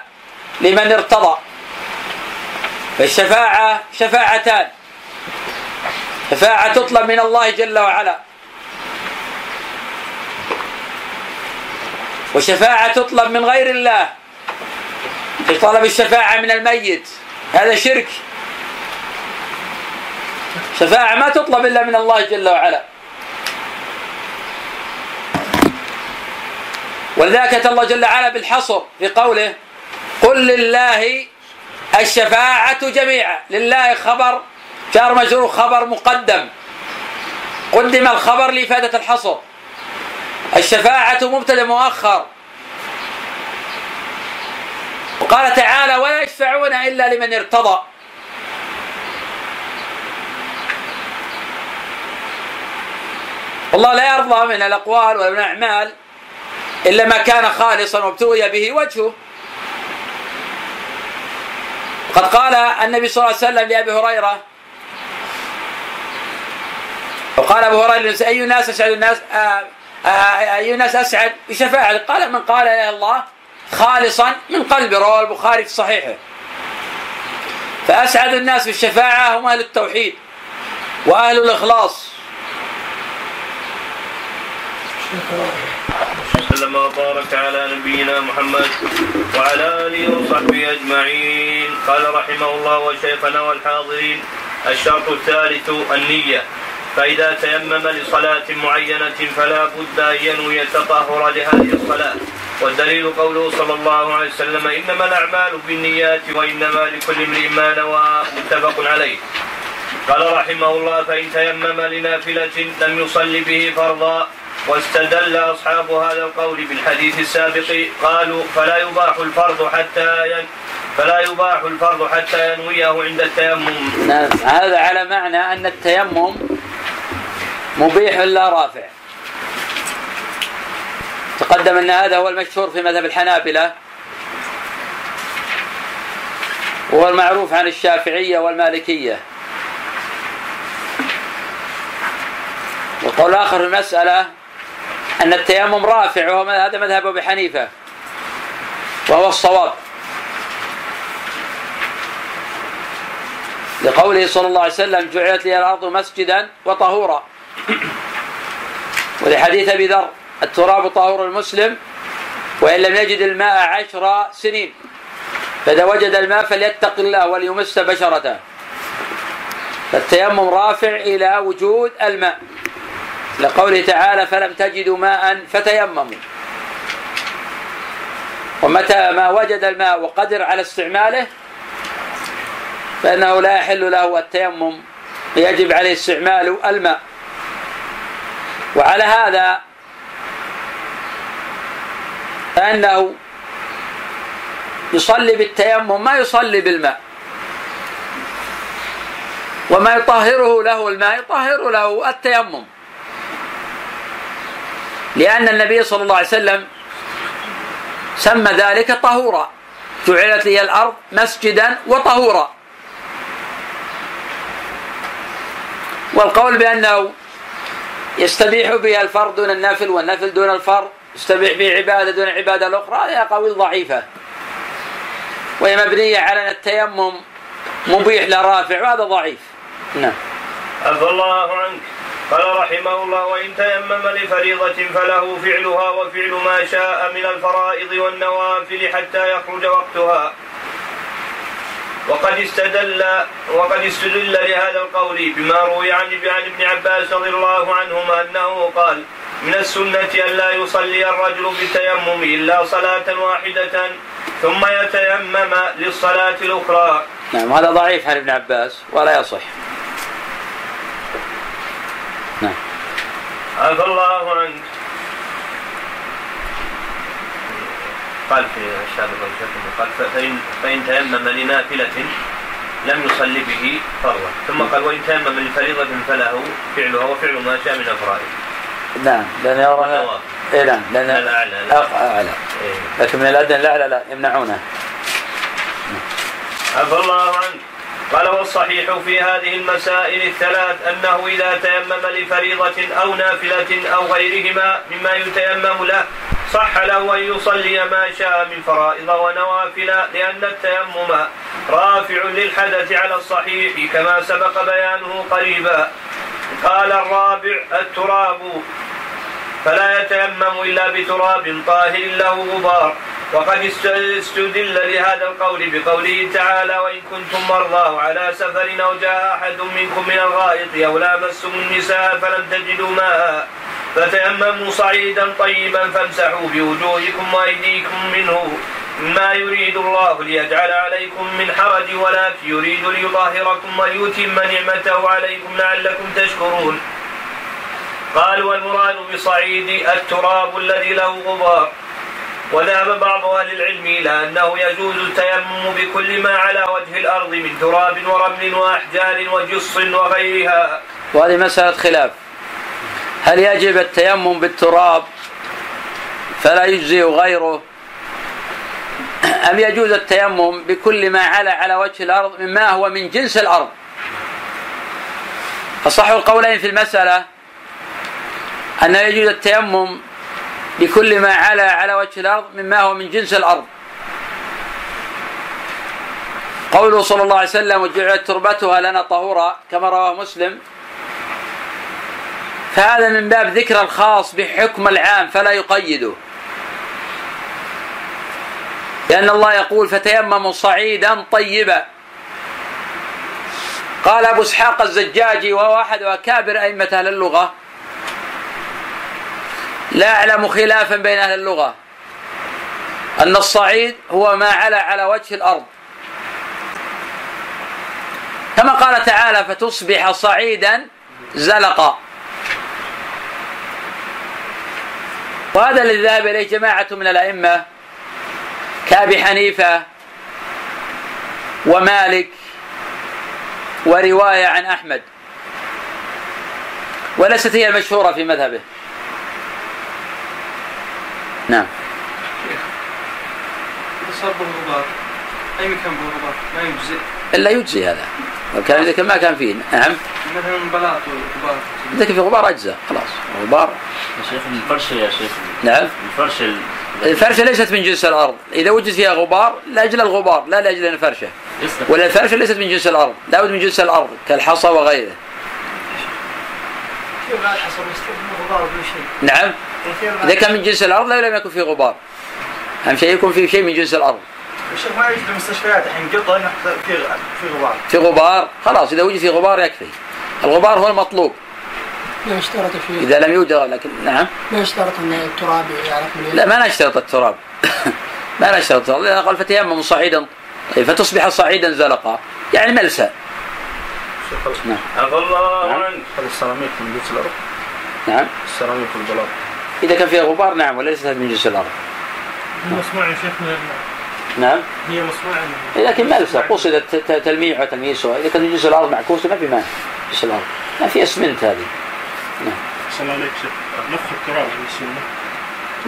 لمن ارتضى. فالشفاعة شفاعتان. شفاعة تطلب من الله جل وعلا. وشفاعة تطلب من غير الله. في طلب الشفاعة من الميت. هذا شرك. شفاعة ما تطلب إلا من الله جل وعلا. ولذلك أتى الله جل وعلا بالحصر في قوله قل لله الشفاعة جميعا. لله خبر جار مجرور خبر مقدم. قدم الخبر لإفادة الحصر. الشفاعة مبتدأ مؤخر. وقال تعالى ولا يشفعون إلا لمن ارتضى. الله لا يرضى من الأقوال ولا من الأعمال. إلا ما كان خالصا وابتغي به وجهه. قد قال النبي صلى الله عليه وسلم لأبي هريرة وقال أبو هريرة أي الناس أسعد الناس؟ آه، آه، أي الناس أسعد؟ بشفاعة قال من قال يا الله خالصا من قلبه رواه البخاري في صحيحه. فأسعد الناس بالشفاعة هم أهل التوحيد وأهل الإخلاص. وسلم وبارك على نبينا محمد وعلى آله وصحبه أجمعين. قال رحمه الله وشيخنا والحاضرين الشرط الثالث النية. فإذا تيمم لصلاة معينة فلا بد أن ينوي التطهر لهذه الصلاة. والدليل قوله صلى الله عليه وسلم إنما الأعمال بالنيات وإنما لكل امرئ ما نوى متفق عليه. قال رحمه الله فإن تيمم لنافلة لم يصل به فرضا واستدل أصحاب هذا القول بالحديث السابق قالوا فلا يباح الفرض حتى ين فلا يباح الفرض حتى ينويه عند التيمم. نعم هذا على معنى أن التيمم مبيح لا رافع. تقدم أن هذا هو المشهور في مذهب الحنابلة وهو المعروف عن الشافعية والمالكية. والقول الآخر في المسألة أن التيمم رافع وهو هذا مذهب أبي حنيفة. وهو الصواب. لقوله صلى الله عليه وسلم جعلت لي الأرض مسجدا وطهورا. ولحديث أبي ذر التراب طهور المسلم وإن لم يجد الماء عشر سنين. فإذا وجد الماء فليتق الله وليمس بشرته. فالتيمم رافع إلى وجود الماء. لقوله تعالى فلم تجدوا ماء فتيمموا. ومتى ما وجد الماء وقدر على استعماله فإنه لا يحل له التيمم يجب عليه استعمال الماء. وعلى هذا فإنه يصلي بالتيمم ما يصلي بالماء. وما يطهره له الماء يطهر له التيمم. لأن النبي صلى الله عليه وسلم سمى ذلك طهورا. جعلت لي الأرض مسجدا وطهورا. والقول بأنه يستبيح به الفرض دون النفل والنفل دون الفرض يستبيح به عبادة دون العبادة الأخرى هذه أقاويل ضعيفة. وهي مبنية على أن التيمم مبيح لرافع وهذا ضعيف. نعم. عفى الله عنك. قال رحمه الله وإن تيمم لفريضة فله فعلها وفعل ما شاء من الفرائض والنوافل حتى يخرج وقتها وقد استدل وقد استدل لهذا القول بما روي عن عن ابن عباس رضي الله عنهما أنه قال من السنة ألا يصلي الرجل بالتيمم إلا صلاة واحدة ثم يتيمم للصلاة الأخرى. نعم هذا ضعيف عن ابن عباس ولا يصح. نعم. عفى الله عنك. قال في الشاذ قال فإن, فإن تيمم لنافلة لم يصلي به فرضا ثم قال وإن تيمم لفريضة فله فعلها وفعل ما شاء من الفرائض نعم لأن يرى إيه نعم لأن الأعلى أعلى. إيه. لكن من الأدنى الأعلى لا يمنعونه. عفى الله عنك قال والصحيح في هذه المسائل الثلاث أنه إذا تيمم لفريضة أو نافلة أو غيرهما مما يتيمم له صح له أن يصلي ما شاء من فرائض ونوافل لأن التيمم رافع للحدث على الصحيح كما سبق بيانه قريبا. قال الرابع التراب. فلا يتيمم إلا بتراب طاهر له غبار. وقد استدل لهذا القول بقوله تعالى وإن كنتم مرضى على سفر أو جاء أحد منكم من الغائط أو لامستم النساء فلم تجدوا ماء فتيمموا صعيدا طيبا فامسحوا بوجوهكم وأيديكم منه ما يريد الله ليجعل عليكم من حرج ولكن يريد ليطهركم وليتم نعمته عليكم لعلكم تشكرون قالوا والمراد بصعيد التراب الذي له غبار وذهب بعض أهل العلم إلى أنه يجوز التيمم بكل ما على وجه الأرض من تراب ورمل وأحجار وجص وغيرها. وهذه مسألة خلاف. هل يجب التيمم بالتراب فلا يجزي غيره؟ أم يجوز التيمم بكل ما على على وجه الأرض مما هو من جنس الأرض؟ أصح القولين في المسألة أنه يجوز التيمم بكل ما على على وجه الأرض مما هو من جنس الأرض. قوله صلى الله عليه وسلم وجعلت تربتها لنا طهورا كما رواه مسلم. فهذا من باب ذكر الخاص بحكم العام فلا يقيده. لأن الله يقول فتيمموا صعيدا طيبا قال أبو إسحاق الزجاجي وهو أحد أكابر أئمة أهل اللغة لا أعلم خلافا بين أهل اللغة. أن الصعيد هو ما على على وجه الأرض. كما قال تعالى فتصبح صعيدا زلقا. وهذا الذي ذهب إليه جماعة من الأئمة كأبي حنيفة ومالك ورواية عن أحمد. وليست هي المشهورة في مذهبه. نعم. إذا صار بالغبار. أي مكان بالغبار؟ ما يجزئ. إلا يجزي هذا. كان إذا كان ما كان فيه. نعم. مثلا بلاط وغبار إذا كان في غبار أجزاء. خلاص. غبار. يا شيخ الفرشة يا شيخ. نعم. الفرشة ال- الفرشة ليست من جنس الأرض. إذا وجد فيها غبار لأجل الغبار. لا لأجل الفرشة. ولا الفرشة ليست من جنس الأرض. لابد من جنس الأرض كالحصى وغيره. كيف يستخدم غبار ولا شيء نعم. إذا كان من جنس الأرض لا لم يكن فيه غبار. أهم شيء يكون فيه شيء من جنس الأرض. الشيخ ما يوجد المستشفيات الحين إنه في في غبار. في غبار خلاص إذا وجد فيه غبار يكفي. الغبار هو المطلوب. ما يشترط فيه إذا لم يوجد لكن نعم. ما يشترط ان التراب يعرف من لا ما نشترط التراب. (laughs) ما نشترط التراب. لأن قال فتيمم صعيدا. طيب فتصبح صعيدا زلقا. يعني ملسى نعم. عفى الله. نعم. عنك هذا السيراميك من جنس الأرض. نعم. السيراميك والبلاط. إذا كان فيها غبار نعم وليست من جنس الأرض. مصنوع يا شيخ من الماء نعم. هي مصنوعة لكن ملسى قصد ت- ت- تلميع وتلميسها إذا كان من جنس الأرض معكوسة ما في مانع. جنس الأرض. ما في أسمنت هذه. صلى الله عليك شيخ. نفخ التراب من السنة.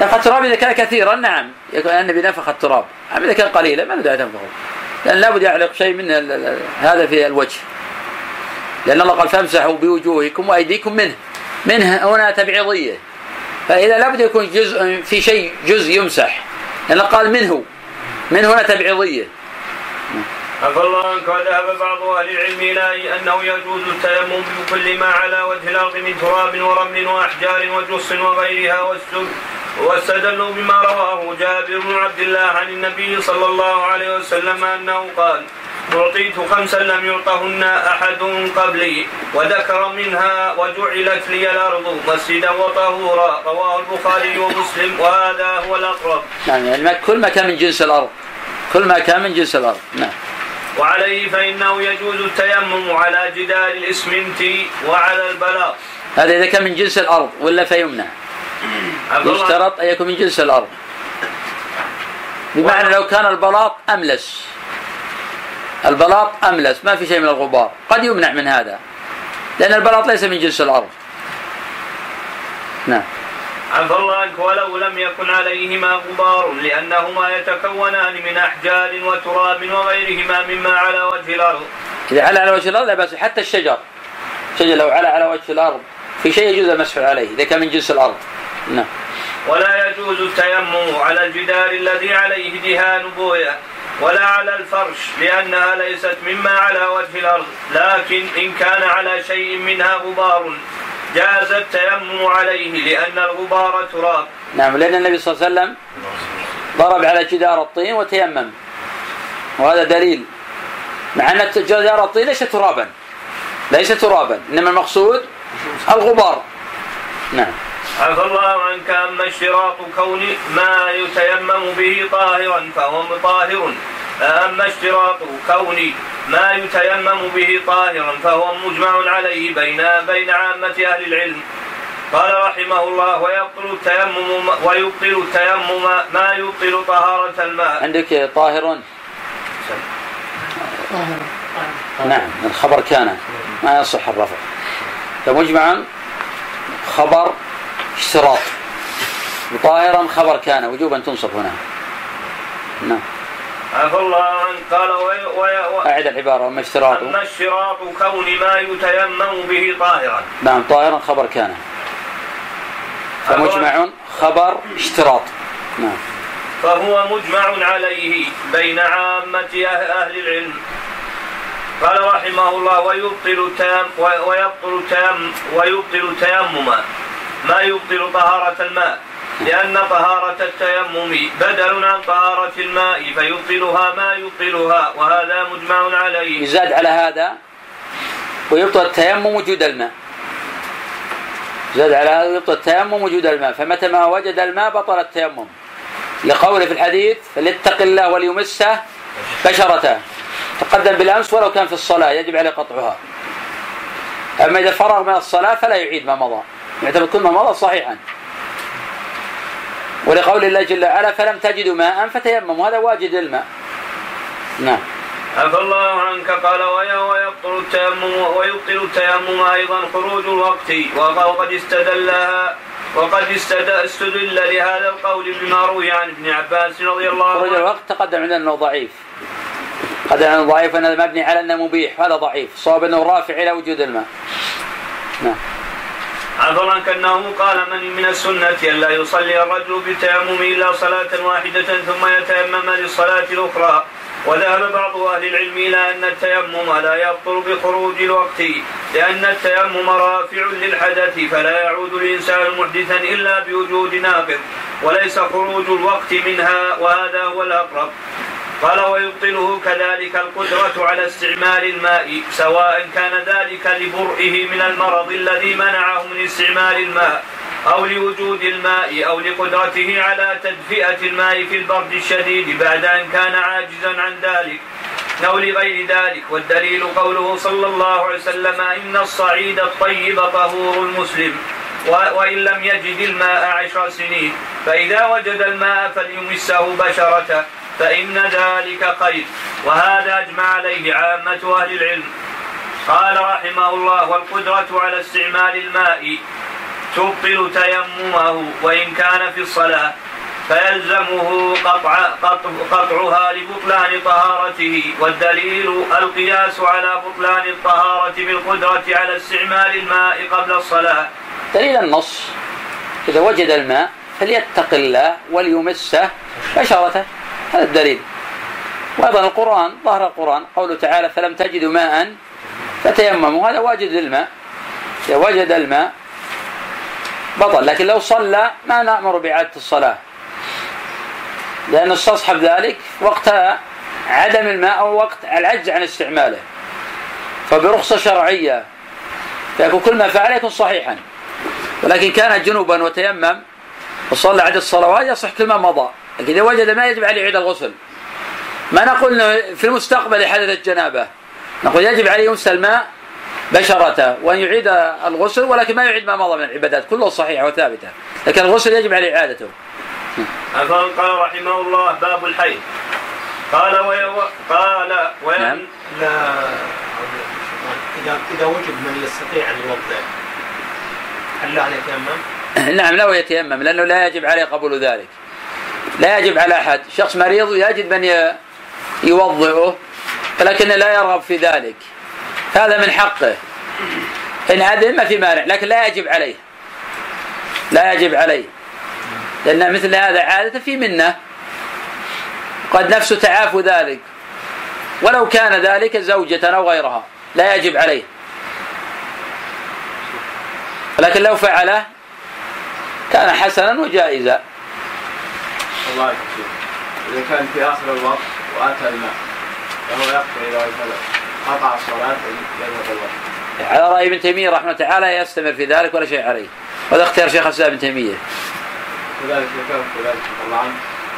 نفخ التراب إذا كان كثيرا نعم. يكون النبي نفخ التراب. أما إذا كان قليلا ما ندعي تنفخه لأن لابد يعلق شيء من هذا في الوجه. لأن الله قال فامسحوا بوجوهكم وأيديكم منه. منه هنا تبعيضية. فإذا لابد يكون جزء في شيء جزء يمسح. لأن قال منه من هنا تبعيضية. عفى الله عنك وذهب بعض أهل العلم إلى أنه يجوز التيمم بكل ما على وجه الأرض من تراب ورمل وأحجار وجص وغيرها والسد واستدلوا بما رواه جابر بن عبد الله عن النبي صلى الله عليه وسلم أنه قال أعطيت خمسا لم يعطهن أحد قبلي وذكر منها وجعلت لي الأرض مسجدا وطهورا رواه البخاري ومسلم وهذا هو الأقرب. نعم يعني كل ما كان من جنس الأرض. كل ما كان من جنس الأرض. نعم. وعليه فإنه يجوز التيمم على جدار الإسمنت وعلى البلاط. هذا إذا كان من جنس الأرض ولا فيمنع؟ يشترط أن يكون من جنس الأرض. بمعنى لو كان البلاط أملس. البلاط أملس ما في شيء من الغبار. قد يمنع من هذا لأن البلاط ليس من جنس الأرض. نعم. عفى الله عنك ولو لم يكن عليهما غبار لأنهما يتكونان من أحجار وتراب وغيرهما مما على وجه الأرض. إذا على على وجه الأرض لا بأس حتى الشجر. الشجر لو على على وجه الأرض في شيء يجوز المسح عليه إذا كان من جنس الأرض. نعم. ولا يجوز التيمم على الجدار الذي عليه دهان بويا ولا على الفرش لأنها ليست مما على وجه الأرض لكن إن كان على شيء منها غبار جاز التيمم عليه لأن الغبار تراب. نعم لأن النبي صلى الله عليه وسلم ضرب على جدار الطين وتيمم. وهذا دليل. مع أن جدار الطين ليس ترابا. ليس ترابا إنما المقصود الغبار. نعم. عفى الله عنك أما اشتراط كون ما يتيمم به طاهرا فهو طاهر أما اشتراط كون ما يتيمم به طاهرا فهو مجمع عليه بين بين عامة أهل العلم. قال رحمه الله ويبطل التيمم ويبطل التيمم ما يبطل طهارة الماء. عندك طاهر طاهر نعم الخبر كان. ما يصح الرفع. فمجمعا خبر اشتراط وطاهرا خبر كان وجوبا تنصب هنا. نعم. عفى الله عنك. قال وي وي أعد العبارة أما اشتراط أما اشتراط كون ما يتيمم به طاهرا. نعم طاهرا خبر كان. فمجمع، خبر اشتراط. نعم. فهو مجمع عليه بين عامة أه- أهل العلم. قال رحمه الله ويبطل التيم ويبطل التيم ويبطل التيمم. ما يبطل طهارة الماء لأن طهارة التيمم بدل عن طهارة الماء فيبطلها ما يبطلها وهذا مجمع عليه. يزاد على هذا ويبطل التيمم وجود الماء. زاد على هذا يبطل التيمم وجود الماء. فمتى ما وجد الماء بطل التيمم. لقوله في الحديث فليتق الله وليمسه بشرته. تقدم بالأمس ولو كان في الصلاة يجب عليه قطعها. أما إذا فرغ من الصلاة فلا يعيد ما مضى. يعتبر كل ما مضى صحيحا. ولقول الله جل وعلا فلم تجدوا ماء فتيمموا. هذا واجد الماء نعم. عفى الله عنك. قال وي- ويبطل التيمم ويبطل التيمم أيضا خروج الوقت وقد استدلها وقد استد- استدل لهذا القول بما روي عن ابن عباس رضي الله خروج عنه. الوقت تقدم عندنا أنه ضعيف. قدم انه ضعيف انه مبني على أنه مبيح هذا ضعيف. صواب أنه رافع إلى وجود الماء. نعم. عفوا عنك انه قال من من السنة الا يصلي الرجل بالتيمم إلا صلاة واحدة ثم يتيمم للصلاه الاخرى وذهب بعض أهل العلم إلى أن التيمم لا يبطل بخروج الوقت لأن التيمم رافع للحدث فلا يعود الإنسان محدثا إلا بوجود ناقض وليس خروج الوقت منها وهذا هو الأقرب. قال ويبطله كذلك القدرة على استعمال الماء سواء كان ذلك لبرئه من المرض الذي منعه من استعمال الماء أو لوجود الماء أو لقدرته على تدفئة الماء في البرد الشديد بعد أن كان عاجزا عن ذلك أو لغير ذلك. والدليل قوله صلى الله عليه وسلم إن الصعيد الطيب طهور المسلم وإن لم يجد الماء عشر سنين فإذا وجد الماء فليمسه بشرته. فإن ذلك خير. وهذا أجمع عليه عامة أهل العلم. قال رحمه الله والقدرة على استعمال الماء تبطل تيممه وإن كان في الصلاة فيلزمه قطع قطع قطعها لبطلان طهارته. والدليل القياس على بطلان الطهارة بالقدرة على استعمال الماء قبل الصلاة. دليل النص إذا وجد الماء فليتق الله وليمسه بشرته. هذا الدليل. وأيضا القرآن ظهر القرآن قوله تعالى فلم تجدوا ماء فتيمموا. هذا واجد للماء. إذا وجد الماء بطل لكن لو صلى ما نأمر بإعادة الصلاة. لأن استصحب ذلك وقت عدم الماء أو وقت العجز عن استعماله. فبرخصة شرعية. فيكون كل ما فعل يكون صحيحا. ولكن كان جنوبا وتيمم وصلى عدد الصلوات يصح كل ما مضى. لكن إذا وجد ما يجب عليه يعيد الغسل ما نقول في المستقبل حدثت جنابه نقول يجب عليه يمس الماء بشرته وأن يعيد الغسل ولكن ما يعيد ما مضى من العبادات كله صحيحة وثابتة. لكن الغسل يجب عليه إعادته عفوا قال رحمه الله باب الحيض. قال وي قال وين نعم. لا إذا إذا وجد من يستطيع أن يوضع هل له أن يتيمم؟ نعم لا يتيمم لأنه لا يجب عليه قبول ذلك. لا يجب على أحد. شخص مريض يجد من ي- يوضئه ولكنه لا يرغب في ذلك. هذا من حقه. إن أذن ما في مانع لكن لا يجب عليه. لا يجب عليه. لأن مثل هذا عادة في منة. قد نفسه تعافوا ذلك. ولو كان ذلك زوجة أو غيرها لا يجب عليه. لكن لو فعله كان حسنا وجائزا. الله يكفيك. إذا كان في آخر الوقت وأتى الماء فهو يقضي إذا قطع الصلاة يذهب الوقت. على رأي ابن تيمية رحمه الله تعالى يستمر في ذلك ولا شيء عليه وهذا اختيار شيخ الإسلام ابن تيمية كذلك ذكر كذلك طبعا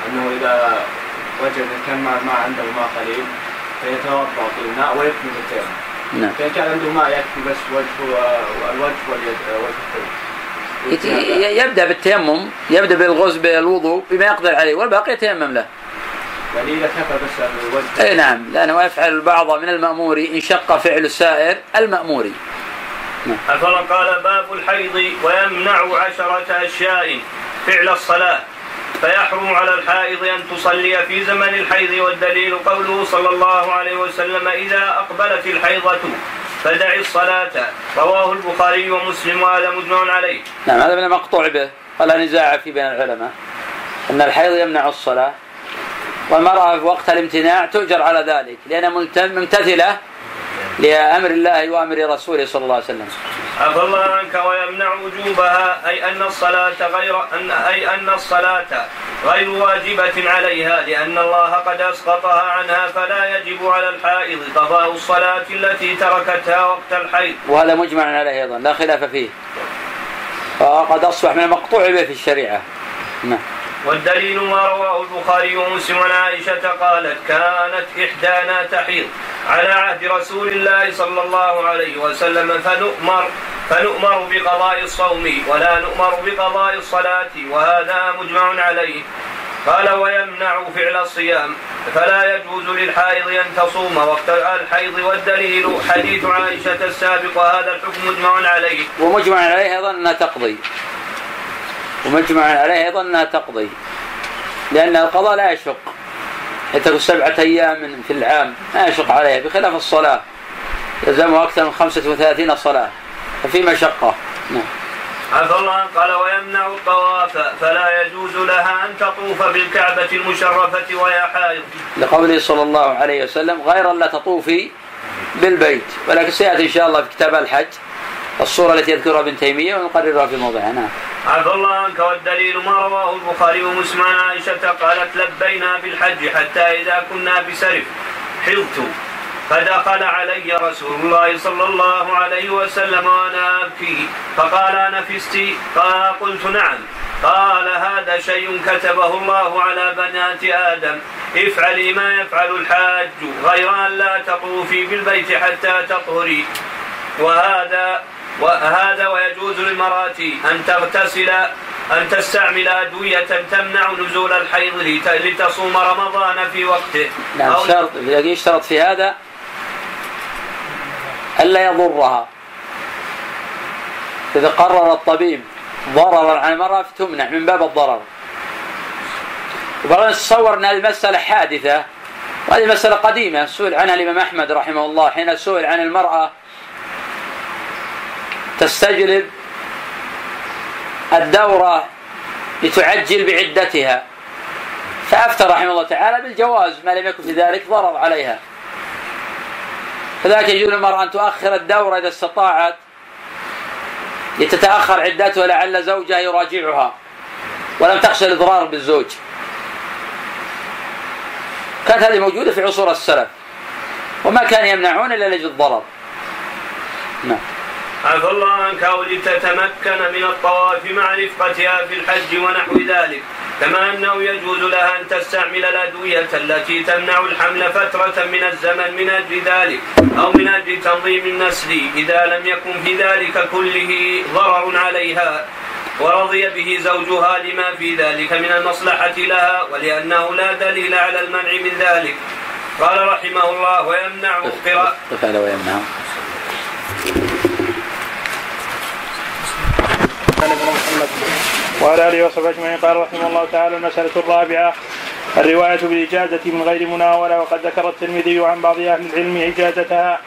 أنه إذا وجد كان ما عنده ماء قليل فيتوضأ بالماء ويكمل التيمم. نعم فإن كان عنده ماء يكفي بس وجهه والوجه واليد والكفين يت- ي- يبدأ بالتيمم يبدأ بالغسل بالوضوء بما يقدر عليه والباقي يتيمم له. يعني إذا كفى بس الوجه. إي نعم لأنه يفعل البعض من المأمور إن شق فعل السائر المأمور. أفلا قال باب الحيض ويمنع عشرة أشياء فعل الصلاة فيحرم على الحائض أن تصلي في زمن الحيض والدليل قوله صلى الله عليه وسلم إذا أقبلت الحيضة فدع الصلاة. رواه البخاري ومسلم وهذا مجمع عليه. نعم هذا من المقطوع به. ولا نزاع في بين العلماء. إن الحيض يمنع الصلاة. والمرأة في وقت الامتناع تؤجر على ذلك لانها ملت- لأمر الله وأمر رسوله صلى الله عليه وسلم. عفى الله عنك ويمنع وجوبها؟ أي أن الصلاة غير أن أي أن الصلاة غير واجبة عليها لأن الله قد أسقطها عنها فلا يجب على الحائض قضاء الصلاة التي تركتها وقت الحيض. وهذا مجمع عليه أيضا لا خلاف فيه. وقد أصبح من المقطوع به في الشريعة. نعم. والدليل ما رواه البخاري ومسلم عن عائشة قالت كانت إحدانا تحيض على عهد رسول الله صلى الله عليه وسلم فنؤمر فنؤمر بقضاء الصوم ولا نؤمر بقضاء الصلاة وهذا مجمع عليه. قال ويمنع فعل الصيام فلا يجوز للحائض أن تصوم. وقت الحيض والدليل حديث عائشة السابق وهذا الحكم مجمع عليه. ومجمع عليه أيضا أنها تقضي. ومجمع عليه أيضا انها تقضي لأن القضاء لا يشق. يترك سبعة أيام في العام ما يشق عليها بخلاف الصلاة. يلزمها أكثر من 35 صلاة ففي مشقة. نعم. عفى الله عنه قال ويمنع الطواف فلا يجوز لها أن تطوف بالكعبة المشرفة وهي حائض. لقوله صلى الله عليه وسلم غير لا تطوفي بالبيت ولكن سيأتي إن شاء الله في كتاب الحج. الصورة التي يذكرها ابن تيمية ونقررها في موضعها نعم عفى الله عنك والدليل ما رواه البخاري ومسلم عن عائشة قالت لبينا بالحج حتى إذا كنا بسرف. حضت فدخل علي رسول الله صلى الله عليه وسلم وأنا أبكي. فقال قال قلت نعم. قال هذا شيء كتبه الله على بنات آدم. افعلي ما يفعل الحاج. غير أن لا تطوفي بالبيت حتى تطهري. وهذا وهذا ويجوز للمرأة أن تغتسل أن تستعمل أدوية تمنع نزول الحيض لت- لتصوم رمضان في وقته. نعم شرط يشترط في هذا ألا يضرها. إذا قرر الطبيب ضررا على المرأة فتمنع من باب الضرر. وبعدين نتصور أن هذه المسألة حادثة وهذه مسألة قديمة سئل عنها الإمام أحمد رحمه الله حين سئل عن المرأة تستجلب الدورة لتعجل بعدتها. فأفتى رحمه الله تعالى بالجواز ما لم يكن في ذلك ضرر عليها. فذلك يجوز للمرأة أن تؤخر الدورة إذا استطاعت لتتأخر عدتها لعل زوجها يراجعها ولم تخشى الإضرار بالزوج. كانت هذه موجودة في عصور السلف وما كان يمنعون إلا لأجل الضرر. نعم. عفى الله عنك أو لتتمكن من الطواف مع رفقتها في الحج ونحو ذلك كما أنه يجوز لها أن تستعمل الأدوية التي تمنع الحمل فترة من الزمن من أجل ذلك أو من أجل تنظيم النسل إذا لم يكن في ذلك كله ضرر عليها ورضي به زوجها لما في ذلك من المصلحة لها ولأنه لا دليل على المنع من ذلك قال رحمه الله ويمنع قراءة ويمنع محمد وعلى آله وصحبه أجمعين. قال رحمه الله تعالى المسألة الرابعة الرواية بالإجازة من غير مناولة وقد ذكر الترمذي عن بعض أهل العلم إجازتها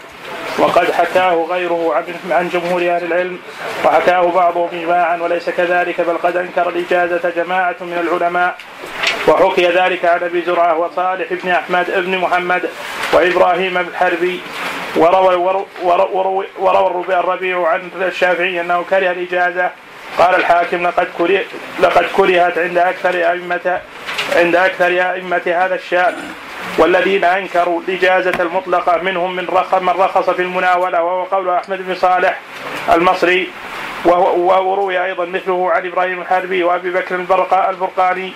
وقد حكاه غيره عن عن جمهور أهل العلم وحكاه بعضهم إجماعا وليس كذلك بل قد أنكر الإجازة جماعة من العلماء وحكي ذلك عن أبي زرعة وصالح بن أحمد بن محمد وإبراهيم الحربي وروى وروى وروى, وروى الربيع عن الشافعي أنه كره الإجازة قال الحاكم لقد كره لقد كرهت عند أكثر أئمة عند أكثر أئمة هذا الشأن والذين أنكروا الإجازة المطلقة منهم من رخ من رخص في المناولة وهو قول أحمد بن صالح المصري وروي أيضا مثله عن إبراهيم الحربي وأبي بكر البرقاني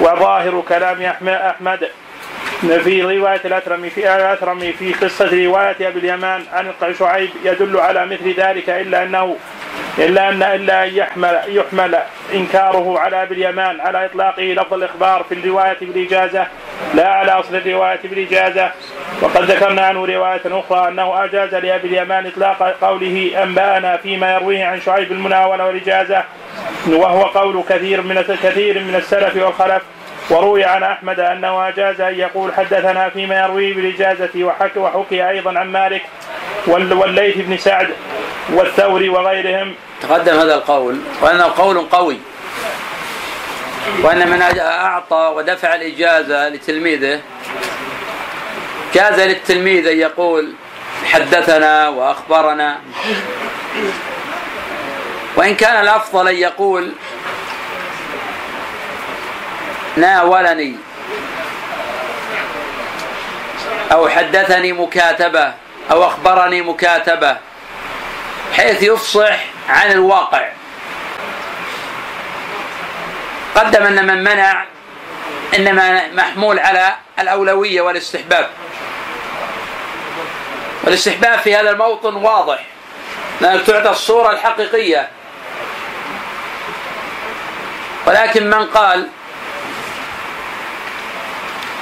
وظاهر كلام أحمد في رواية الأترمي في الأترمي في قصة رواية أبي اليمان. عن شعيب يدل على مثل ذلك إلا أنه إلا أن إلا أن يحمل يحمل إنكاره على أبي اليمان على إطلاقه لفظ الإخبار في الرواية بالإجازة لا على أصل الرواية بالإجازة وقد ذكرنا عنه رواية أخرى أنه أجاز لأبي اليمان إطلاق قوله أنبأنا فيما يرويه عن شعيب المناولة والإجازة. وهو قول كثير من كثير من السلف والخلف. وروي عن أحمد انه اجاز أن يقول حدثنا فيما يرويه بالاجازه وحكي وحكي أيضا عن مالك والليث بن سعد والثوري وغيرهم. تقدم هذا القول وانه قول قوي. وأن من أعطى ودفع الإجازة لتلميذه. جاز للتلميذ أن يقول حدثنا وأخبرنا. وإن كان الأفضل أن يقول ناولني أو حدثني مكاتبة أو أخبرني مكاتبة. حيث يفصح عن الواقع. قدم أن من منع إنما محمول على الأولوية والاستحباب. والاستحباب في هذا الموطن واضح لأنك تعطى الصورة الحقيقية. ولكن من قال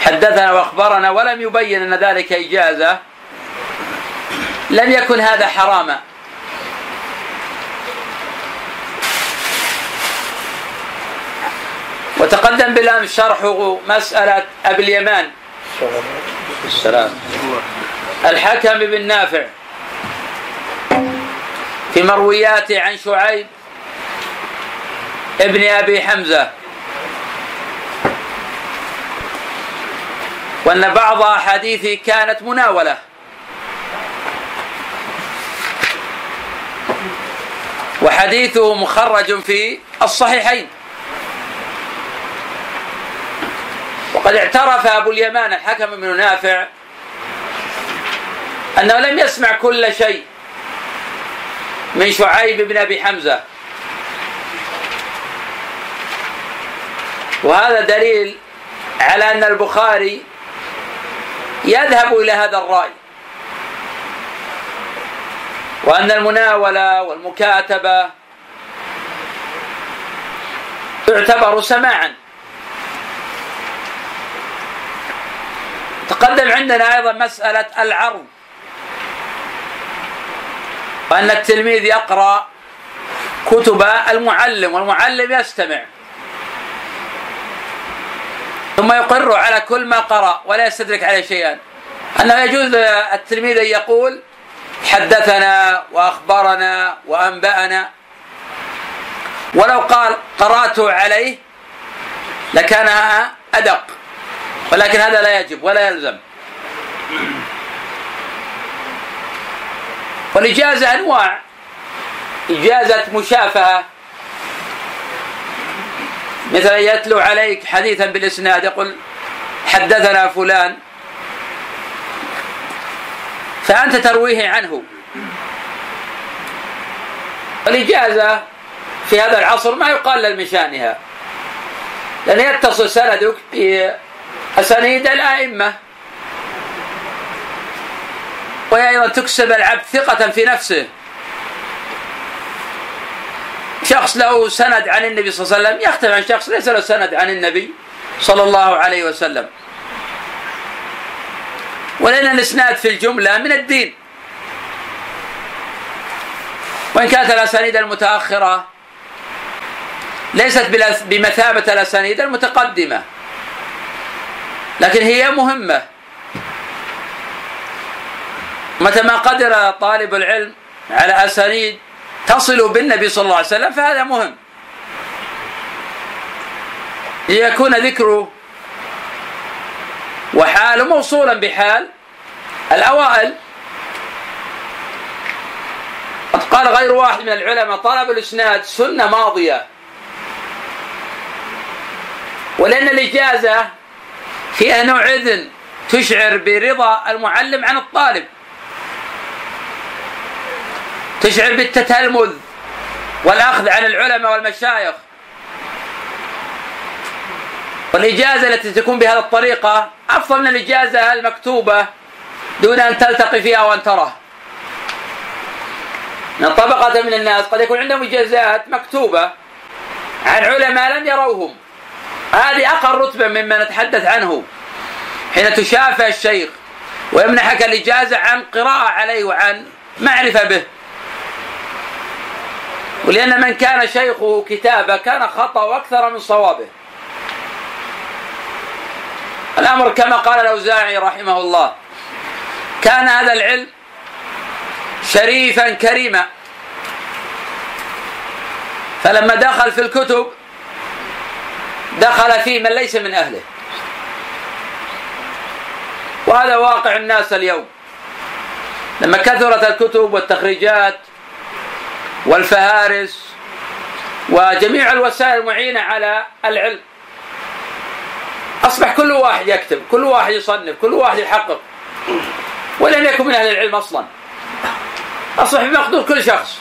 حدثنا وأخبرنا ولم يبين أن ذلك إجازة. لم يكن هذا حراما. وتقدم بالامس شرح مسألة أبي اليمان. السلام. الحكم بن نافع. في مروياته عن شعيب ابن أبي حمزة. وأن بعض أحاديثه كانت مناولة. وحديثه مخرج في الصحيحين. وقد اعترف أبو اليمان الحكم بن نافع أنه لم يسمع كل شيء من شعيب بن أبي حمزة. وهذا دليل على أن البخاري يذهب إلى هذا الرأي. وأن المناولة والمكاتبة تعتبر سماعا. تقدم عندنا أيضا مسألة العرض. وأن التلميذ يقرأ كتب المعلم والمعلم يستمع. ثم يقر على كل ما قرأ ولا يستدرك عليه شيئا. أنه يجوز التلميذ أن يقول حدثنا وأخبرنا وأنبأنا. ولو قال قرأت عليه لكانها أدق. ولكن هذا لا يجب ولا يلزم. والإجازة أنواع إجازة مشافهة مثل يتلو عليك حديثا بالإسناد يقول حدثنا فلان فأنت ترويه عنه. الإجازة في هذا العصر ما يقلل من شأنها لأن يتصل سندك بأسانيد الأئمة. وهي أيضا تكسب العبد ثقة في نفسه. شخص له سند عن النبي صلى الله عليه وسلم يختلف عن شخص ليس له سند عن النبي صلى الله عليه وسلم. ولأن الإسناد في الجملة من الدين. وإن كانت الأسانيد المتأخرة ليست بمثابة الأسانيد المتقدمة لكن هي مهمة. متى ما قدر طالب العلم على أسانيد تصل بالنبي صلى الله عليه وسلم فهذا مهم. ليكون ذكره وحاله موصولا بحال الأوائل. قد قال غير واحد من العلماء طلب الإسناد سنة ماضية. ولأن الإجازة فيها نوع إذن تشعر برضا المعلم عن الطالب. تشعر بالتتلمذ والأخذ عن العلماء والمشايخ. والإجازة التي تكون بهذه الطريقة أفضل من الإجازة المكتوبة دون أن تلتقي فيها وأن تراه. إن طبقة من الناس قد يكون عندهم إجازات مكتوبة عن علماء لم يروهم. هذه أقل رتبة مما نتحدث عنه. حين تشافى الشيخ ويمنحك الإجازة عن قراءة عليه وعن معرفة به. ولأن من كان شيخه كتابة كان خطأ أكثر من صوابه. الأمر كما قال الأوزاعي رحمه الله كان هذا العلم شريفا كريما. فلما دخل في الكتب دخل فيه من ليس من أهله. وهذا واقع الناس اليوم. لما كثرت الكتب والتخريجات والفهارس وجميع الوسائل المعينة على العلم. أصبح كل واحد يكتب كل واحد يصنف كل واحد يحقق. ولم يكن من أهل العلم أصلا. أصبح بمقدور كل شخص.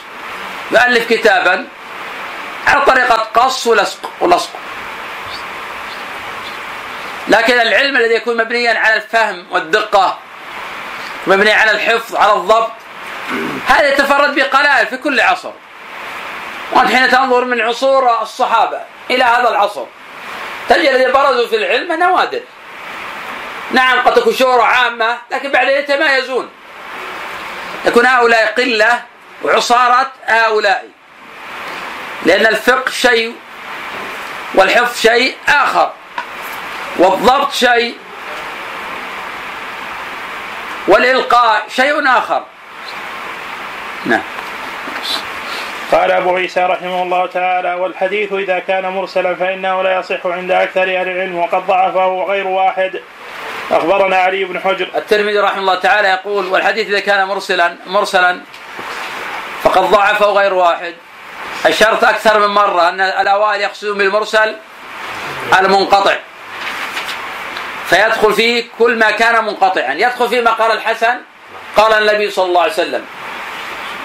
يؤلف كتابا على طريقة قص ولصق ولصق. لكن العلم الذي يكون مبنيا على الفهم والدقة مبني على الحفظ على الضبط هذا يتفرد به قلائل في كل عصر. وأنت حين تنظر من عصور الصحابة إلى هذا العصر تجد الذين برزوا في العلم نوادر. نعم قد تكون شهرة عامة لكن بعد يتمايزون. يكون هؤلاء قلة وعصارة هؤلاء. لأن الفقه شيء والحفظ شيء آخر والضبط شيء والإلقاء شيء آخر. نعم. قال أبو عيسى رحمه الله تعالى والحديث إذا كان مرسلا فإنه لا يصح عند أكثر أهل العلم وقد ضعفه غير واحد. أخبرنا علي بن حجر. الترمذي رحمه الله تعالى يقول والحديث إذا كان مرسلا مرسلا فقد ضعفه غير واحد. أشرت أكثر من مرة أن الأوائل يقصدون بالمرسل المنقطع. فيدخل فيه كل ما كان منقطعا. يدخل فيه ما قال الحسن قال النبي صلى الله عليه وسلم.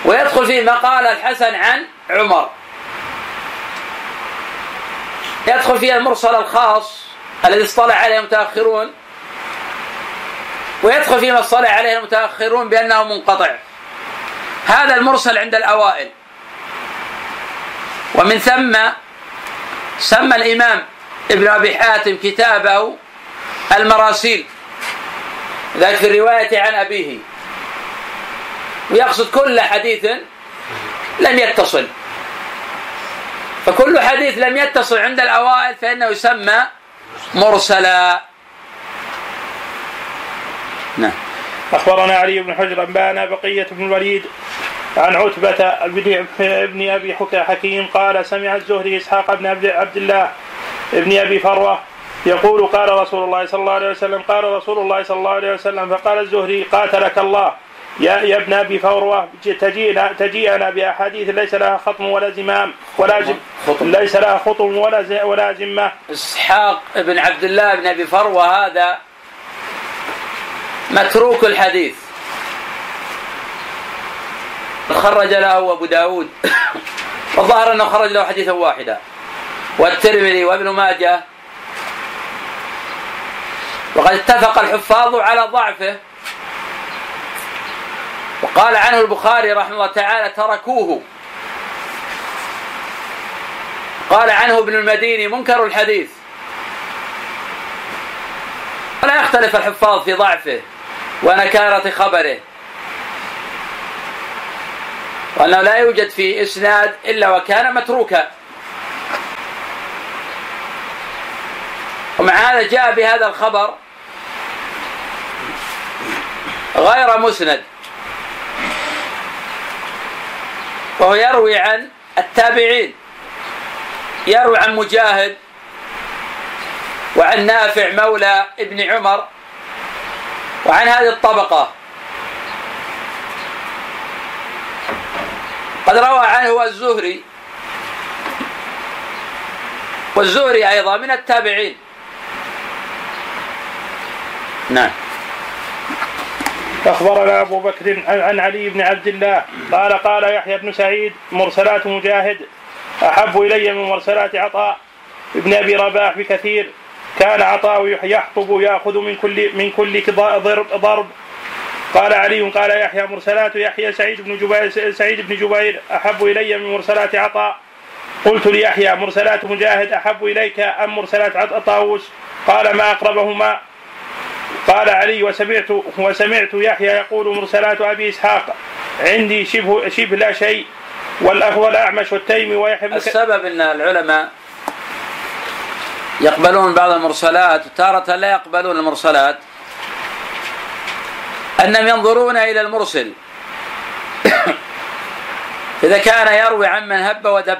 ويدخل فيه ما قال الحسن عن عمر. يدخل فيه المرسل الخاص الذي اصطلع عليه المتأخرون. ويدخل فيه ما اصطلع عليه المتأخرون بأنه منقطع. هذا المرسل عند الأوائل. ومن ثم سمى الإمام ابن أبي حاتم كتابه المراسيل. ذلك في الرواية عن أبيه. ويقصد كل حديث لم يتصل. فكل حديث لم يتصل عند الأوائل فإنه يسمى مرسلا. نعم. أخبرنا علي بن حجر أنبأنا بقية بن الوليد عن عتبة ابن أبي حكيم قال سمع الزهري إسحاق بن عبد الله ابن أبي فروة يقول قال رسول الله صلى الله عليه وسلم قال رسول الله صلى الله عليه وسلم فقال الزهري قاتلك الله. يا يا ابن أبي فروه تجينا تجيئنا بأحاديث ليس لها خطم ولا زمام ولا زم ليس لها خطم ولا ولا زمة. إسحاق بن عبد الله بن أبي فروة هذا متروك الحديث. خرج له أبو داود. (coughs) والظاهر أنه خرج له حديثا واحدا. والترمذي وابن ماجه. وقد اتفق الحفاظ على ضعفه. وقال عنه البخاري رحمه الله تعالى تركوه. قال عنه ابن المديني منكر الحديث. ولا يختلف الحفاظ في ضعفه ونكارة خبره. وأنه لا يوجد في إسناد إلا وكان متروكا. ومع هذا جاء بهذا الخبر غير مسند. وهو يروي عن التابعين يروي عن مجاهد وعن نافع مولى ابن عمر وعن هذه الطبقة. قد روى عنه الزهري والزهري أيضا من التابعين. نعم. أخبرنا أبو بكر عن علي بن عبد الله. قال قال يحيى بن سعيد مرسلات مجاهد أحب إلي من مرسلات عطاء ابن أبي رباح بكثير. كان عطاء يحطب يأخذ من كل من كل ضرب ضرب. قال علي قال يحيى مرسلات يحيى سعيد بن جبير سعيد بن جبير أحب إلي من مرسلات عطاء. قلت ليحيى مرسلات مجاهد أحب إليك أم مرسلات طاووس قال ما أقربهما. قال علي وسمعت وسمعت يحيى يقول مرسلات أبي إسحاق عندي شبه شبه لا شيء والأخ والأعمش والتيمي ويحيى بن السبب إن العلماء يقبلون بعض المرسلات وتارة لا يقبلون المرسلات أنهم ينظرون إلى المرسل. (coughs) إذا كان يروي عن من هب ودب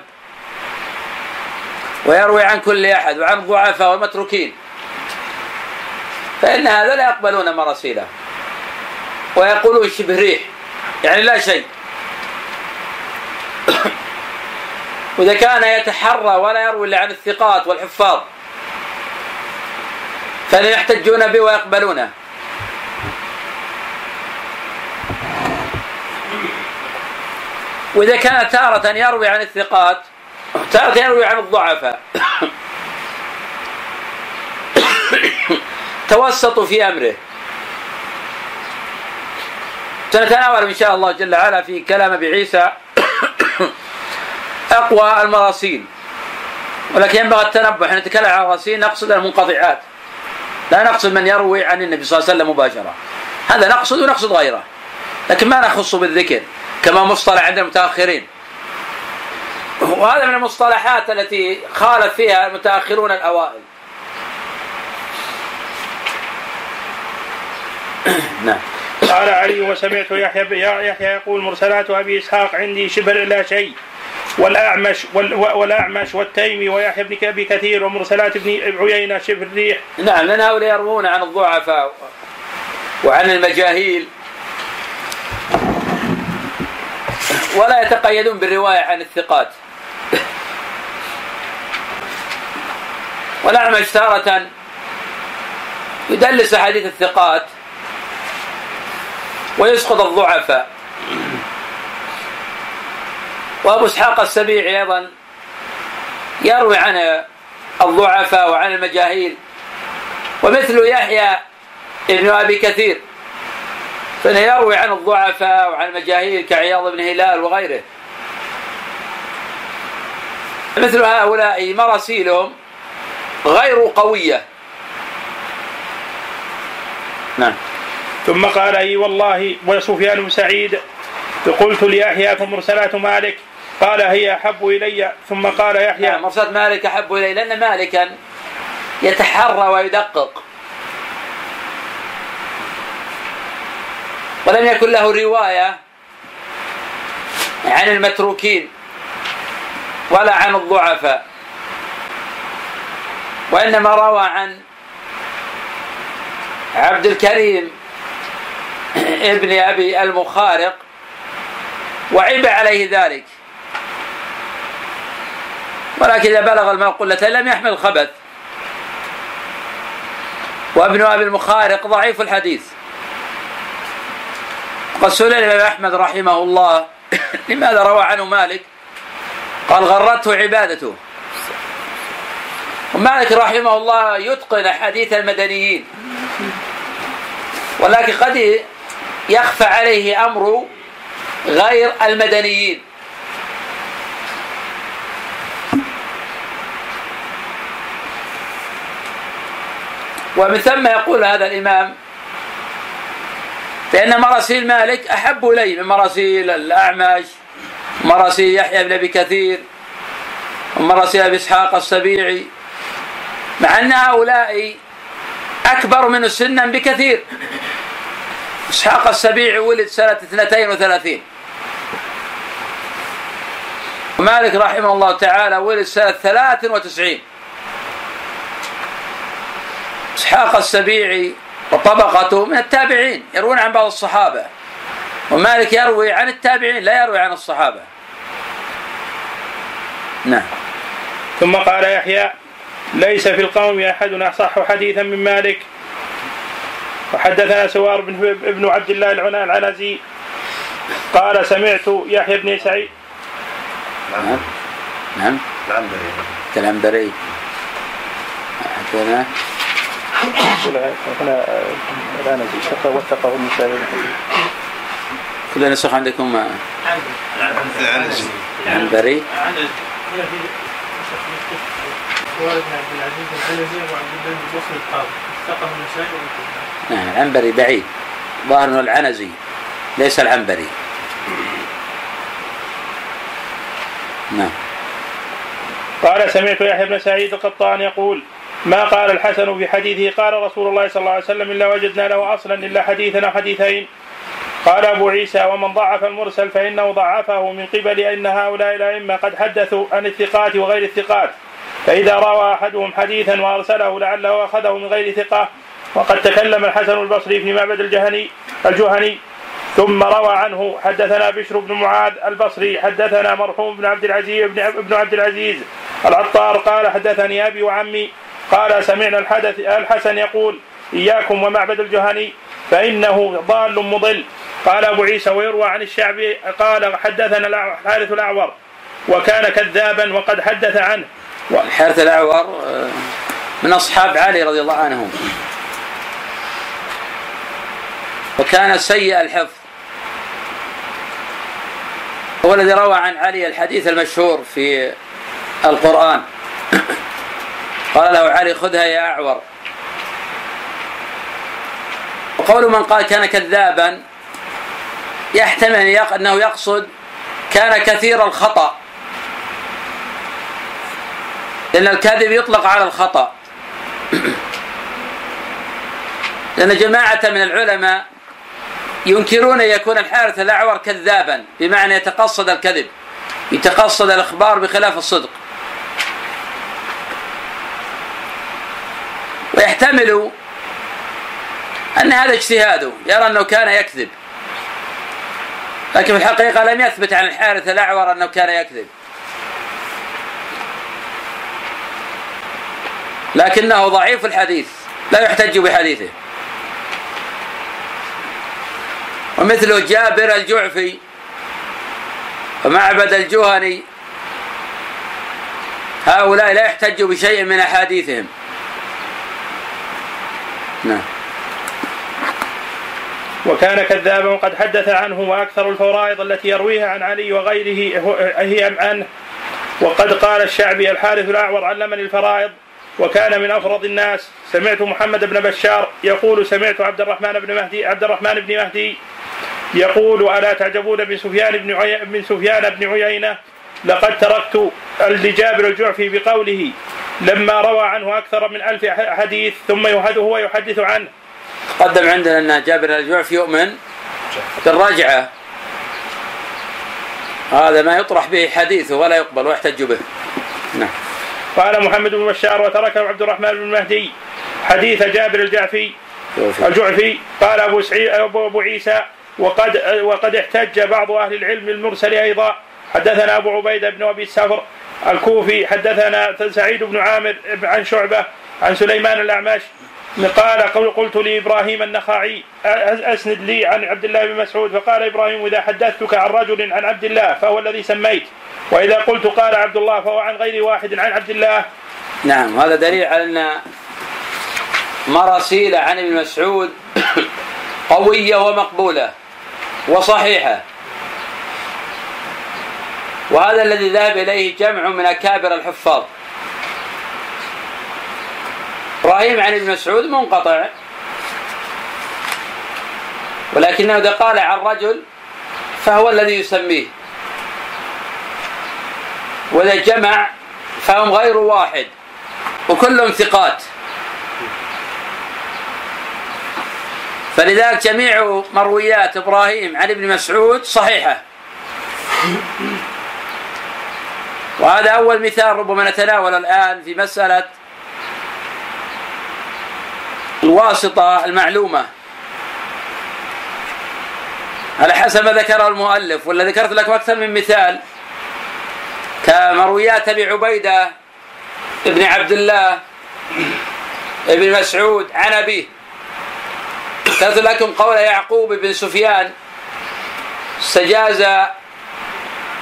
ويروي عن كل أحد وعن الضعفاء والمتروكين فإن هذا لا يقبلون مراسيله ويقولون شبه ريح. يعني لا شيء. (coughs) وإذا كان يتحرى ولا يروي إلا عن الثقات والحفاظ فلا يحتجون به ويقبلونه. وإذا كان تارة يروي عن الثقات (coughs) تارة يروي عن الضعفاء. (coughs) توسطوا في أمره. سنتناول إن شاء الله جل وعلا في كلام أبي عيسى (coughs) أقوى المراسيل. ولكن ينبغي التنبه. حين نتكلم عن الراسيل نقصد المنقطعات. لا نقصد من يروي عن النبي صلى الله عليه وسلم مباشرة. هذا نقصد ونقصد غيره. لكن ما نخص بالذكر كما مصطلح عند المتأخرين. وهذا من المصطلحات التي خالف فيها المتأخرون الأوائل. (coughs) نعم. قال علي وسمعت يحيى يحيى يقول مرسلات أبي إسحاق عندي شبه لا شيء. والأعمش وال- والأعمش والتيمي ويحيى بن ابي كثير ومرسلات ابن عيينة شبه الريح نعم لأن هؤلاء يروون عن الضعفاء وعن المجاهيل. ولا يتقيدون بالرواية عن الثقات. والأعمش تارة يدلس أحاديث الثقات. ويسقط الضعفاء. وأبو إسحاق السبيعي أيضا يروي عن الضعفاء وعن المجاهيل ومثل يحيى ابن أبي كثير فإنه يروي عن الضعفاء وعن المجاهيل كعياض بن هلال وغيره. مثل هؤلاء مراسيلهم غير قوية. نعم. ثم قال أي والله وسفيان بن سعيد قلت ليحيى فمرسلات مالك؟ قال هي أحب إلي. ثم قال يحيى نعم مرسلة مالك أحب إلي لأن مالكا يتحرى ويدقق. ولم يكن له رواية عن المتروكين ولا عن الضعفاء وإنما روى عن عبد الكريم (coughs) ابن أبي المخارق وعيب عليه ذلك. ولكن إذا بلغ الماء قلة لم يحمل الخبث وابن أبي المخارق ضعيف الحديث. قد سئل الإمام أحمد رحمه الله (coughs) لماذا روى عنه مالك؟ قال غرته عبادته. ومالك رحمه الله يتقن حديث المدنيين. ولكن قد يخفى عليه أمر غير المدنيين. ومن ثم يقول هذا الإمام بأن مراسيل مالك أحب إلي من مراسيل الأعمش مراسيل يحيى بن أبي كثير ومراسيل أبي إسحاق السبيعي مع أن هؤلاء أكبر منه سنا بكثير. إسحاق السبيعي ولد سنة 32 ومالك رحمه الله تعالى ولد سنة 93 إسحاق السبيعي وطبقته من التابعين يروون عن بعض الصحابة. ومالك يروي عن التابعين لا يروي عن الصحابة. نعم. ثم قال يحيى ليس في القوم أحد أصح حديثا من مالك. وحدثنا سوار بن ابن عبد الله العنا- العنزي. قال سمعت يحيى بن سعيد. نعم. نعم. العنبري العنبري حدثنا. هنا الآن شق وثقه النسائي كل نسخ عندكم عنبري والد عبد العزيز العنزي. وعبد الله بن بصري القاضي ثقه النسائي نعم العنبري بعيد. ظاهر إنه العنزي ليس العنبري. نعم. قال سمعت يحيى بن سعيد القطان يقول ما قال الحسن في حديثه؟ قال رسول الله صلى الله عليه وسلم إلا وجدنا له أصلا إلا حديثا حديثين. قال أبو عيسى ومن ضعف المرسل فإنه ضعفه من قبل أن هؤلاء الأئمة قد حدثوا عن الثقات وغير الثقات. فإذا روى أحدهم حديثا وأرسله لعله أخذه من غير ثقة وقد تكلم الحسن البصري في معبد الجهني الجهني ثم روى عنه حدثنا بشر بن معاذ البصري حدثنا مرحوم بن عبد العزيز بن عبد العزيز العطار قال حدثني أبي وعمي قال سمعنا الحدث الحسن يقول إياكم ومعبد الجهني فإنه ضال مضل. قال أبو عيسى ويروى عن الشعبي قال حدثنا الحارث الأعور وكان كذابا وقد حدث عنه. الحارث الأعور آه، من أصحاب علي رضي الله عنهم. وكان سيء الحفظ. هو الذي روى عن علي الحديث المشهور في القرآن. (coughs) قال له علي خذها يا أعور. وقول من قال كان كذابا يحتمل أنه يقصد كان كثير الخطأ. لأن الكذب يطلق على الخطأ. (coughs) لأن جماعة من العلماء ينكرون أن يكون الحارث الأعور كذابا بمعنى يتقصد الكذب يتقصد الإخبار بخلاف الصدق. ويحتمل أن هذا اجتهاده يرى أنه كان يكذب. لكن في الحقيقة لم يثبت عن الحارث الأعور أنه كان يكذب. لكنه ضعيف الحديث لا يحتج بحديثه. ومثله جابر الجعفي ومعبد الجهني. هؤلاء لا يحتج بشيء من أحاديثهم. نعم. وكان كذابا وقد حدث عنه وأكثر الفرائض التي يرويها عن علي وغيره هي عنه. وقد قال الشعبي الحارث الأعور علمني الفرائض وكان من أفرض الناس. سمعت محمد بن بشار يقول سمعت عبد الرحمن بن مهدي عبد الرحمن بن مهدي يقول ألا تعجبون من سفيان بن عي... من سفيان بن عيينة؟ لقد تركت لجابر الجعفي بقوله لما روى عنه أكثر من ألف حديث ثم هو يحدث عنه. قدم عندنا أن جابر الجعفي يؤمن بالرجعة. هذا ما يطرح به حديثه ولا يقبل ويحتج به. نعم. قال محمد بن بشار وتركه عبد الرحمن بن مهدي. حديث جابر الجعفي الجعفي قال أبو سعيد ابو أبو عيسى وقد وقد احتج بعض أهل العلم المرسل أيضا. حدثنا أبو عبيدة بن أبي السفر الكوفي حدثنا سعيد بن عامر عن شعبة عن سليمان الأعمش قال قلت لإبراهيم النخعي أسند لي عن عبد الله بن مسعود فقال إبراهيم إذا حدثتك عن رجل عن عبد الله فهو الذي سميت وإذا قلت قال عبد الله فهو عن غير واحد عن عبد الله. نعم هذا دليل على أن مراسيل عن ابن مسعود قوية ومقبولة وصحيحة. وهذا الذي ذهب إليه جمع من أكابر الحفاظ. إبراهيم عن ابن مسعود منقطع. ولكنه إذا قال عن رجل فهو الذي يسميه. وإذا جمع فهم غير واحد. وكلهم ثقات. فلذلك جميع مرويات إبراهيم عن ابن مسعود صحيحة. وهذا أول مثال ربما نتناول الآن في مسألة الواسطة المعلومة. على حسب ما ذكره المؤلف ولا ذكرت لكم أكثر من مثال كمرويات أبي عبيدة ابن عبد الله ابن مسعود عن أبيه. ذكرت لكم قول يعقوب بن سفيان استجاز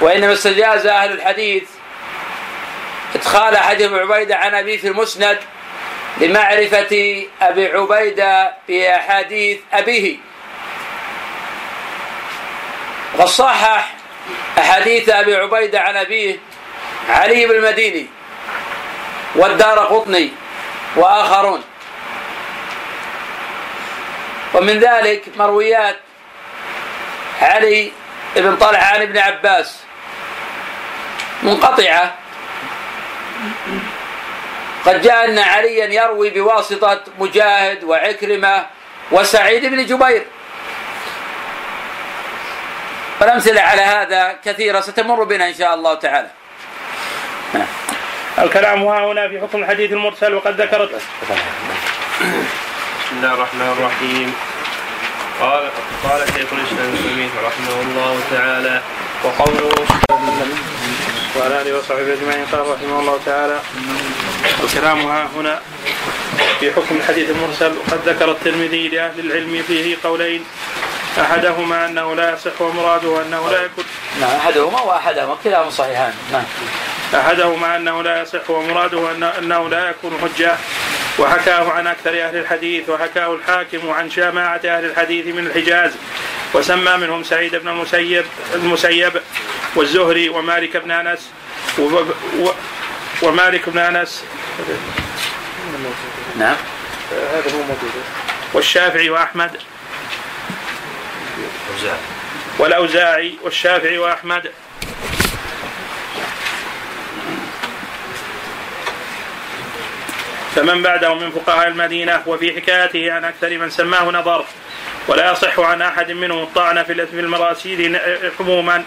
وإنما استجاز أهل الحديث إدخال حديث ابو عبيدة عن أبيه في المسند لمعرفة أبي عبيدة بأحاديث أبيه. وقد صحح أحاديث أبي عبيدة عن أبيه علي بن المديني والدار قطني وآخرون. ومن ذلك مرويات علي بن طلحة عن ابن عباس. منقطعة. قد جاء أن عليا يروي بواسطة مجاهد وعكرمة وسعيد بن جبير. والأمثلة على هذا كثيرة ستمر بنا إن شاء الله تعالى. الكلام ها هنا في حكم الحديث المرسل وقد ذكرت. بسم الله الرحمن الرحيم. قال قال شيخ الإسلام ابن تيمية رحمه الله تعالى وقوله وعلى آله وصحبه أجمعين. قال رحمه الله تعالى الكلام ها هنا في حكم الحديث المرسل وقد ذكر الترمذي لأهل العلم فيه قولين أحدهما أنه لا يصح ومراده أنه لا يكون نعم أحدهما وأحدهما كلاهما صحيحان. نعم. احدهما أنه لا يصح ومراده أن أنه لا يكون حجة. وحكاه عن أكثر أهل الحديث وحكاه الحاكم عن جماعة أهل الحديث من الحجاز. وسمى منهم سعيد بن المسيب المسيب والزهري ومالك بن و ومالك بن أنس. نعم. هذا هو موجود والشافعي وأحمد. والأوزاعي والشافعي وأحمد. فمن بعده من فقهاء المدينة وفي حكايته عن أكثر من سماه نظر ولا يصح عن أحد منهم الطعن في المراسيل عموما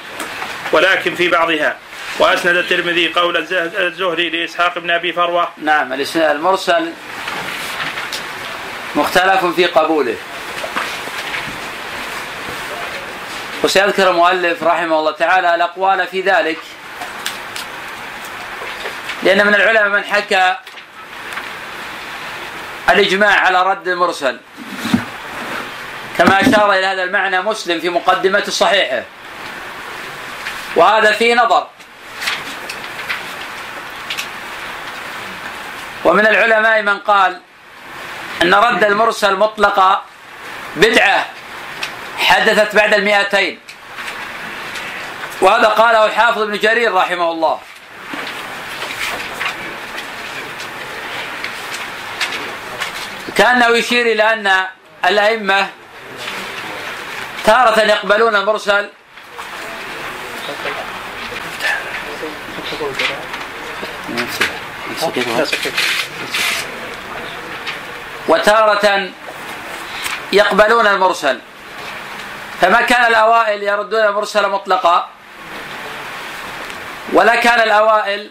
ولكن في بعضها. وأسند الترمذي قول الزه- الزهري لإسحاق بن أبي فروة. نعم المرسل مختلف في قبوله. وسيذكر المؤلف رحمه الله تعالى الأقوال في ذلك لأن من العلماء من حكى الإجماع على رد المرسل كما أشار إلى هذا المعنى مسلم في مقدمة صحيحه. وهذا فيه نظر. ومن العلماء من قال أن رد المرسل مطلقة بدعة حدثت بعد المئتين. وهذا قاله الحافظ ابن جرير رحمه الله. كأنه يشير إلى أن الأئمة تارة يقبلون المرسل. وتارة يقبلون المرسل. فما كان الأوائل يردون المرسل مطلقا ولا كان الأوائل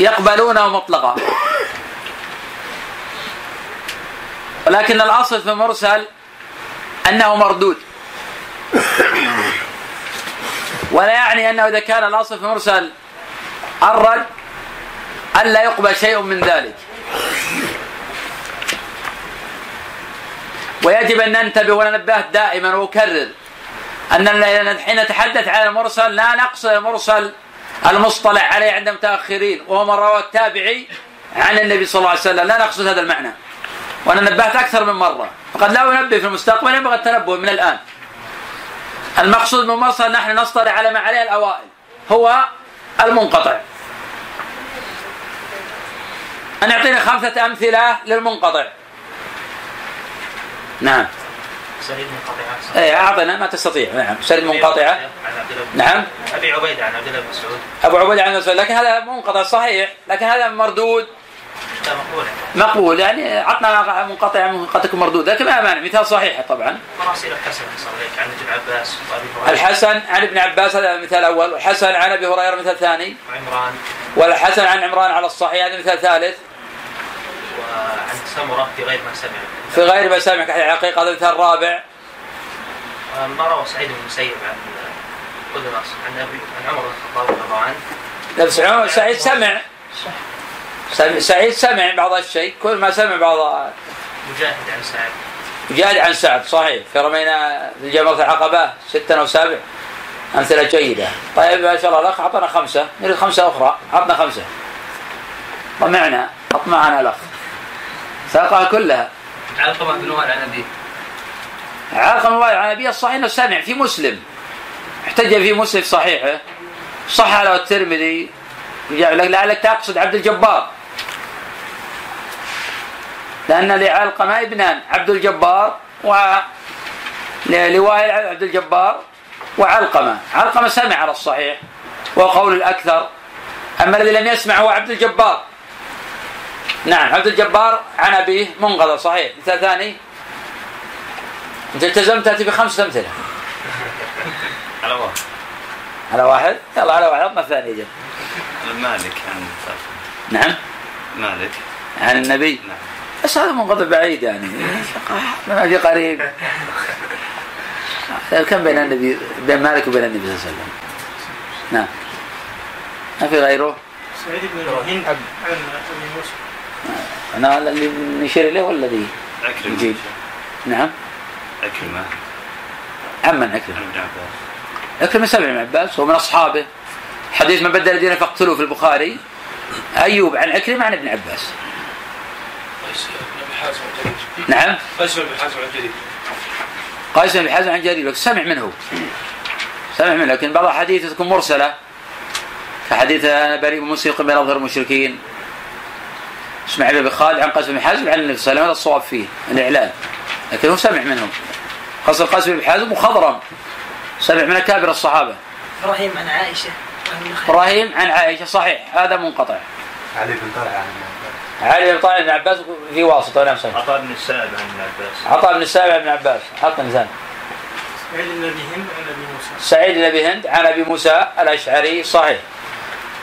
يقبلونه مطلقا. ولكن الأصل في المرسل أنه مردود. ولا يعني أنه إذا كان الأصل في المرسل الرد ألا يقبل شيء من ذلك. ويجب أن ننتبه وننبه دائما وأكرر أن حين نتحدث عن المرسل لا نقصد المرسل المصطلح عليه عند المتأخرين وهو من روى التابعي عن النبي صلى الله عليه وسلم. لا نقصد هذا المعنى. وأنا نبهت أكثر من مرة. فقد لا ينبه في المستقبل ينبغي التنبه من الآن. المقصود بالمرسل نحن نصطلح على ما عليه الأوائل. هو المنقطع. أن يعطيني خمسة أمثلة للمنقطع. نعم. سعيد منقطعة إيه أعطنا ما تستطيع. نعم. الله بن- نعم. أبي عبيده عن عبد الله بن مسعود أبو عبيده عن مسعود لكن هذا منقطع صحيح. لكن هذا مردود. مقبول. يعني عطنا منقطع تكون مردود. لكن ما مانع مثال صحيح طبعا. مراسيل الحسن عن ابن عباس وأبي هريرة. الحسن عن ابن عباس هذا مثال أول والحسن عن أبي هريرة مثال ثاني. وعمران. والحسن عن عمران على الصحيح هذا مثال ثالث. وعن سمرة في غير ما سمع. في غير ما سامع كحقيقه هذا مثال رابع. ما روى سعيد بن المسيب عن عن ابي عن عمر بن الخطاب رضي الله عنه سعيد سمع. سمع- سعيد سمع بعض الشيء. كل ما سمع بعض مجاهد عن سعد. جاد عن سعد صحيح. في رمينا في جمرة العقبة ستة أو سابع. أمثلة جيدة. طيب ما شاء الله. الأخ أعطنا خمسة. نريد خمسة أخرى. أعطنا خمسة. ومعنا. حط معنا الأخ. ساقها كلها. علقمة بن وائل عن أبيه. علقمة وائل عن أبيه الصحيح أنه سمع في مسلم. احتج في مسلم صحيحه. صح له الترمذي. لعلك تقصد عبد الجبار. لأن لعلقمة ابنان عبد الجبار و لوائل عبد الجبار وعلقمة. علقمة سمع على الصحيح وقول الأكثر. أما الذي لم يسمع هو عبد الجبار. نعم عبد الجبار عن أبيه منقذ صحيح. مثال ثاني. أنت التزمت تأتي بخمسة أمثلة. على واحد. على واحد؟ يلا على واحد عطنا الثاني جل مالك عن نعم. مالك. عن النبي. نعم. بس هذا منقطع بعيد يعني. ما في قريب. كم بين النبي بين مالك وبين النبي صلى الله عليه وسلم؟ نعم. ما في غيره؟ سعيد بن إبراهيم عن أبي موسى. أنا اللي نشير إليه ولا الذي عكرمة يجيب. نعم. عكرمة عمن عن ابن عباس. أكرم سمع من عباس هو من أصحابه. حديث من بدل دينه فاقتلوه في البخاري. أيوب عن عكرمه عن ابن عباس. قيس بن حازم نعم. قيس بن حازم عن جرير قيس بن حازم عن جرير سمع منه. سمع منه لكن بعض الحديث تكون مرسلة. كحديث أنا بريء من مسلم من أظهر المشركين. اسماعيل بن خالد عن قيس بن حازم عن النبي صلى الله عليه وسلم هذا الصواب فيه الإعلان. لكن هو سمع منهم خاصه قيس بن حازم وخضرم سمع من اكابر الصحابة. إبراهيم عن عائشة. إبراهيم عن عائشة صحيح. هذا منقطع. علي بن طلحة عن علي بن طالب بن عباس في واسطة؟ ونعم صحيح عطاء بن السائب عن ابن عباس. عطاء بن السائب عن ابن عباس. حط مثال سعيد بن أبي هند عن أبي موسى. سعيد بن أبي هند عن أبي موسى الأشعري صحيح.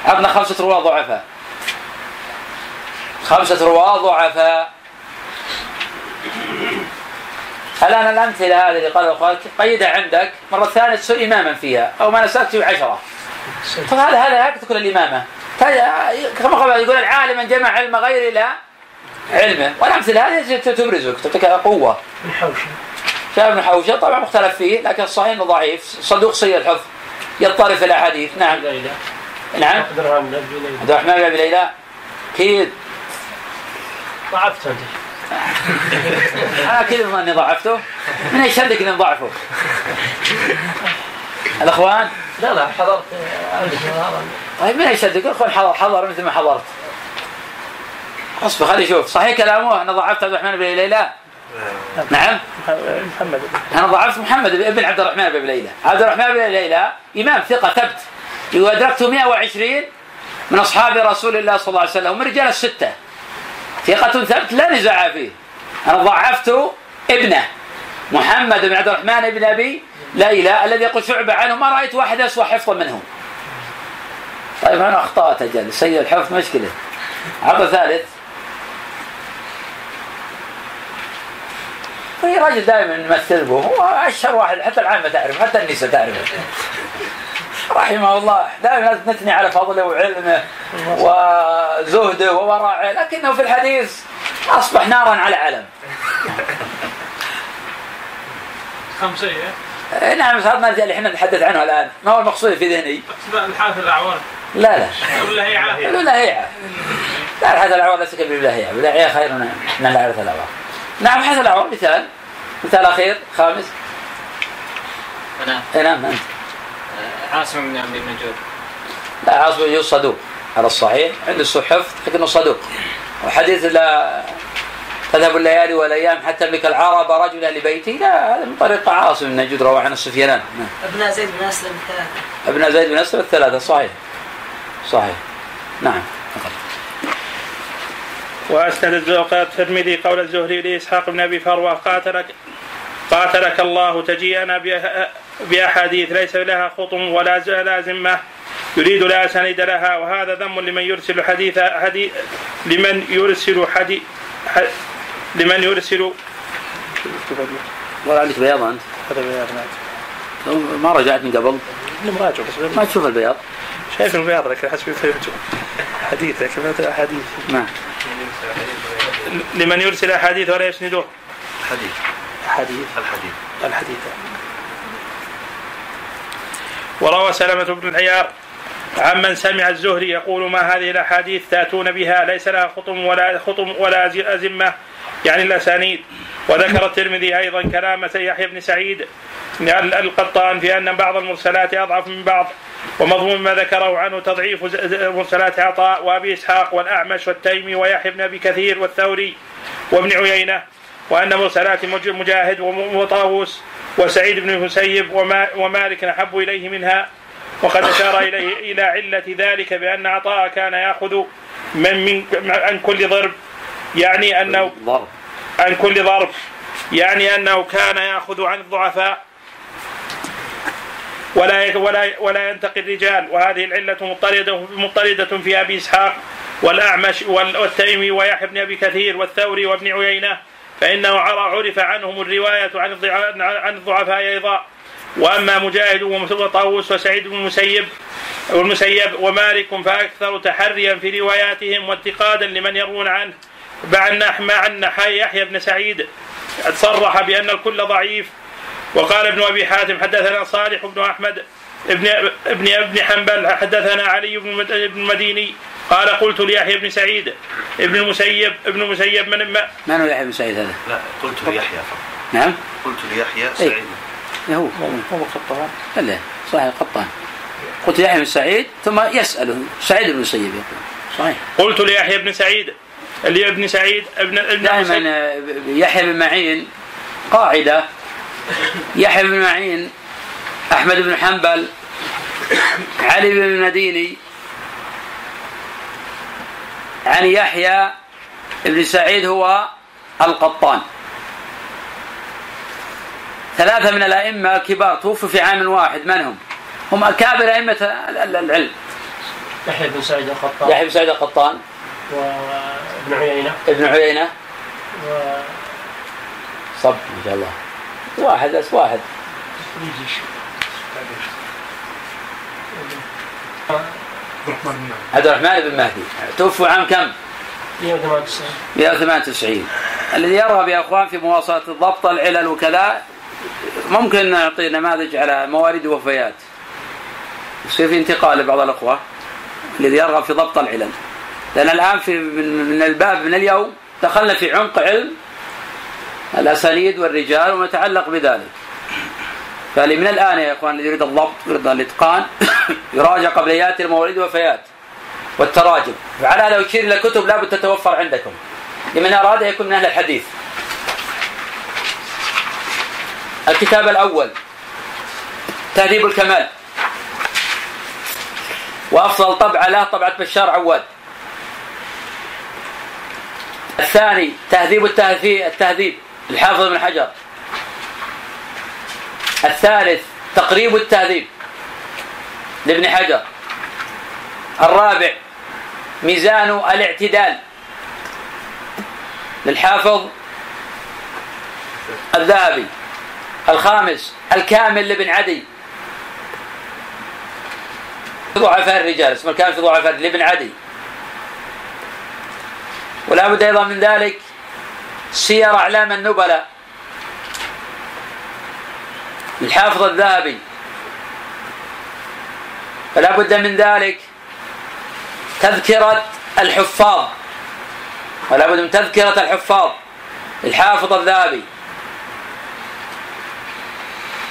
عطنا خمسة رواه ضعفاء. خمسة رواه ضعفاء. الآن الأمثلة هذه اللي قال اخوانك قيدها عندك مرة ثانية تصير إماما فيها أو ما نسأت عشرة. فهذا هذا هكذا تكون كما قال يقول العالم من جمع علم غير إلى علمه. والأمثلة هذه تبرزك تعطيك قوة. من حوشي شاب بن حوشة طبعا مختلف فيه لكن الصحيح إنه ضعيف. صدوق سيء الحفظ يضطرب في الاحاديث نعم. ليلى. نعم. عبد الرحمن بن أبي ليلى. عبد الرحمن بن أبي ليلى. أكيد. ضعفت أنت. أنا أكيد إني ضعفته. من إيش شدك إني ضعفه. (laughs) الأخوان؟ لا لا حضرت هذا طيب من إيش شدك الاخوان حضر, حضر مثل ما حضرت. اصبر خلي شوف صحيح كلامه؟ أنا ضعفت عبد الرحمن بن ليلى؟ نعم. محمد. أنا ضعفت محمد ابن عبد الرحمن بن ليلى. عبد الرحمن بن ليلى إمام ثقة ثبت. يقول ادركته 120 من أصحاب رسول الله صلى الله عليه وسلم ومن رجال الستة. ثقة ثبت لا نزاع فيه. أنا ضعفت ابنه. محمد بن عبد الرحمن بن أبي ليلى الذي يقول شعبة عنه ما رأيت واحد اسوء حفظا منه طيب أنا اخطات أجل سيء الحفظ مشكله عرض ثالث. في راجل دائما نمثل به هو أشهر واحد حتى العامه تعرف حتى النساء تعرف رحمه الله. دائما نثني على فضله وعلمه وزهده وورعه لكنه في الحديث أصبح نارا على علم خمسة إيه نعم بس هذا ما اللي إحنا نتحدث عنه الآن. ما هو المقصود في ذهني؟ الحافظ الأعوان. لا لا. ولا هي عافية. لا الحدث العوار ليس كالبلا هيعة بلا خير من العرث العوار نعم حدث العوار مثال. مثال أخير خامس. أنا. إيه نعم أنت. عاصم بن عبد النجود لا عاصم بن صدوق. على الصحيح عنده حفظ لكنه صدوق. وحديث لا تذهب الليالي والأيام حتى يملك العرب رجلا لبيته لا هذا من طريق عاصم بن نجود رواه عن السفيانان نعم. ابناء زيد بن أسلم ثلاثة ابن زيد بن أسلم الثلاثة صحيح. صحيح. نعم. واسند الزوقات الترمذي قول الزهري لإسحاق بن أبي فروة قاتلك قاتلك الله تجيئنا بأحاديث ليس لها خطم ولا ز- لا ذمة يريد لا سند لها وهذا ذم لمن يرسل حديث حديث لمن يرسل حديث لمن يرسل؟ ولا عندك بياض أنت. هذا بياض نعم. ما رجعت من قبل؟ مراجع بس. ما تشوف البياض. شايف البياض لكن حسب فهمته حديث لكن ما حديث نعم. لمن يرسل أحاديث ولا يسنده الحديث. حديث الحديث. الحديث. وروى سلمة بن العيار عمن سمع الزهري يقول ما هذه الأحاديث تأتون بها؟ ليس لها خطم ولا خطم ولا أزمة يعني الأسانيد. وذكر الترمذي أيضا كلام يحيى بن سعيد ال- القطان في أن بعض المرسلات أضعف من بعض ومضمون ما ذكره عنه تضعيف مرسلات عطاء وأبي إسحاق والأعمش والتيمي ويحيى بن أبي كثير والثوري وابن عيينة وأن مرسلات مج- مجاهد وطاووس وسعيد بن المسيب وما ومالك أحب إليه منها. وقد أشار إليه إلى علة ذلك بأن عطاء كان يأخذ من من عن كل ضرب يعني أنه ضرب عن كل ضرب يعني أنه كان يأخذ عن الضعفاء. ولا ولا ولا ينتقي الرجال. وهذه العلة مضطردة مضطردة في أبي إسحاق والأعمش وال- والتيمي ويحيى بن أبي كثير والثوري وابن عيينة. فإنه عر- عرف عنهم الرواية عن عن الضعفاء أيضا. وأما مجاهد وطاووس وسعيد بن المسيب والمسيب ومالك فأكثر تحريا في رواياتهم واتقادا لمن يروون عنه. مع مع ان يحيى بن سعيد صرح بأن الكل ضعيف. وقال ابن أبي حاتم حدثنا صالح بن أحمد ابن ابن ابن حنبل حدثنا علي بن مد- بن المديني. قال قلت ليحيى بن سعيد ابن المسيب ابن المسيب من ما من هو يحيى بن سعيد هذا؟ لا قلت ليحيى فقط. نعم؟ قلت ليحيى إيه. سعيد. هو. هو قطان. لا صحيح قطان. قلت يحيى بن سعيد ثم يسأله سعيد بن المسيب يقول. صحيح. قلت ليحيى بن سعيد اللي ابن سعيد ابن ابن دائما آه، يحيى بن معين قاعدة. يحيى بن معين أحمد بن حنبل علي بن المديني عن يحيى بن سعيد هو القطان. ثلاثة من الأئمة الكبار توفوا في عام واحد من هم؟ هم أكابر أئمة ال- ال- العلم. يحيى بن سعيد الخطاب يحيى بن سعيد القطان. وابن عيينة. ابن عيينة. و صب ما شاء الله. واحد بس واحد. عبد الرحمن بن مهدي. توفوا عام كم؟ 198 198 الذي يرغب يا أخوان في مواصلة الضبط العلل وكذا ممكن نعطي نماذج على موارد وفيات يصير في انتقال لبعض الأخوة. الذي يرغب في ضبط العلل. لأن الآن في من الباب من اليوم دخلنا في عمق علم الأسانيد والرجال وما يتعلق بذلك. فاللي من الآن يا الذي يريد الضبط يريد الإتقان (coughs) يراجع قبل يأتي الموارد والوفيات والتراجم. فعلى هذا يشير إلى كتب لابد تتوفر عندكم. لمن أراد أن يكون من أهل الحديث. الكتاب الأول تهذيب الكمال. وأفضل طبعة له طبعة بشار عواد. الثاني تهذيب التهذيب التهذيب الحافظ بن حجر. الثالث تقريب التهذيب لابن حجر. الرابع ميزان الاعتدال للحافظ الذهبي. الخامس الكامل لابن عدي. ضعفاء الرجال اسمه الكامل في ضعفاء لابن عدي. ولا بد أيضا من ذلك سير إعلام النبلاء. للحافظ الذهبي. فلا بد من ذلك تذكرة الحفاظ. ولا بد من تذكرة الحفاظ. الحافظ الذهبي.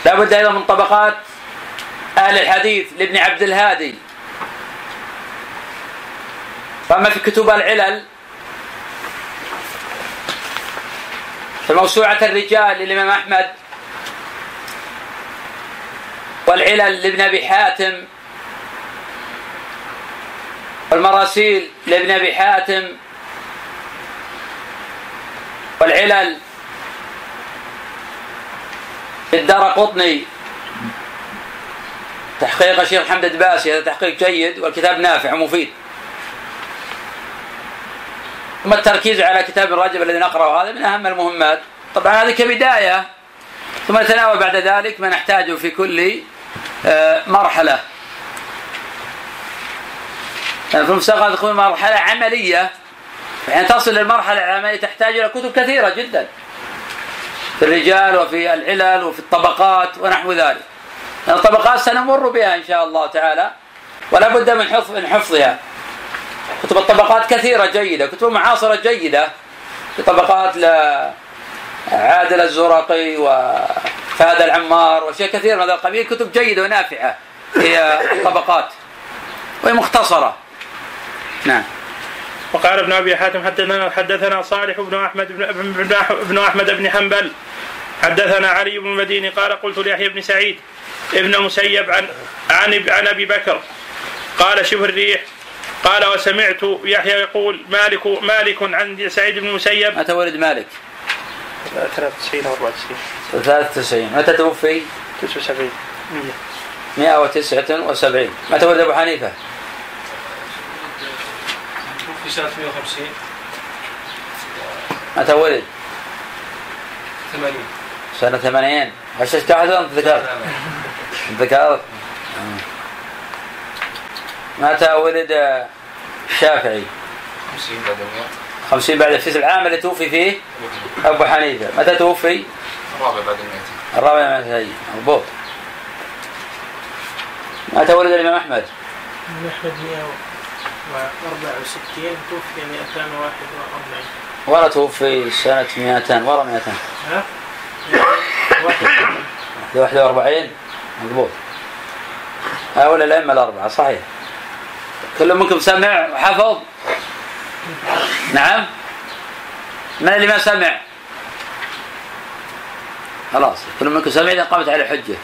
لا بد أيضا من طبقات أهل الحديث لابن عبد الهادي. فأما في كتب العلل فموسوعة الرجال للإمام أحمد والعلل لابن أبي حاتم والمراسيل لابن أبي حاتم والعلل للدار قطني. تحقيق الشيخ حمد الدباسي هذا تحقيق جيد والكتاب نافع ومفيد. ثم التركيز على كتاب الرجب الذي نقرأه. هذا من أهم المهمات. طبعا هذه كبداية. ثم نتناول بعد ذلك ما نحتاجه في كل آه، مرحلة. يعني في المستقبل تكون مرحلة عملية. يعني تصل للمرحلة العملية تحتاج إلى كتب كثيرة جدا. في الرجال وفي العلل وفي الطبقات ونحو ذلك. الطبقات سنمر بها إن شاء الله تعالى. ولا بد من حفظ من حفظها. كتب الطبقات كثيرة جيدة كتب معاصرة جيدة. في طبقات لعادل الزرقي وفهد العمار وأشياء كثيرة من هذا القبيل كتب جيدة ونافعة. هي الطبقات وهي مختصرة. نعم. وقال ابن أبي حاتم حدثنا حدثنا صالح بن أحمد بن, بن, أحمد بن حنبل. حدثنا علي بن المديني قال قلت ليحيى بن سعيد ابن المسيب عن عن عن أبي بكر. قال شبه الريح قال وسمعت يحيى يقول مالك مالك عن سعيد بن المسيب متى ولد مالك؟ 93 أو 94 93 متى توفي؟ 79 179 متى ولد أبو حنيفة؟ توفي سنة 150 متى ولد؟ 80 سنة 80 غششت أحد أنت ذكرت؟ ذكرت؟ متى ولد الشافعي؟ 50 بعد 100 50 بعد في العام اللي توفي فيه أبو حنيفة. متى توفي؟ الرابع بعد 100 الرابع من الهي مضبوط متى ولد الإمام أحمد؟ من أحمد 164 توفي 241 ولا توفي سنة 200 ورا 200 ها؟ 41 مضبوط هؤلاء الأئمة الأربعة صحيح. كل منكم سمع وحفظ. نعم. من اللي ما سمع؟ خلاص كل منكم سمع إذا قامت على حجة.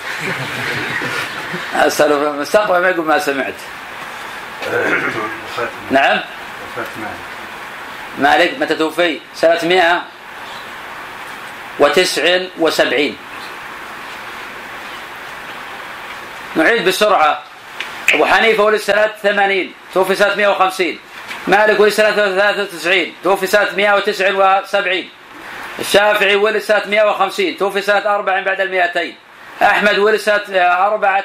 أسأله في المستقبل ما يقول ما سمعت. نعم. مالك متى توفي؟ سنة 179 نعيد بسرعة. أبو حنيفة ولد سنة 80 توفي سنة 150 مالك ولد سنة 93 توفي سنة 179 الشافعي ولد سنة 150 توفي سنة 40 بعد ال 200 أحمد ولد سنة أربعة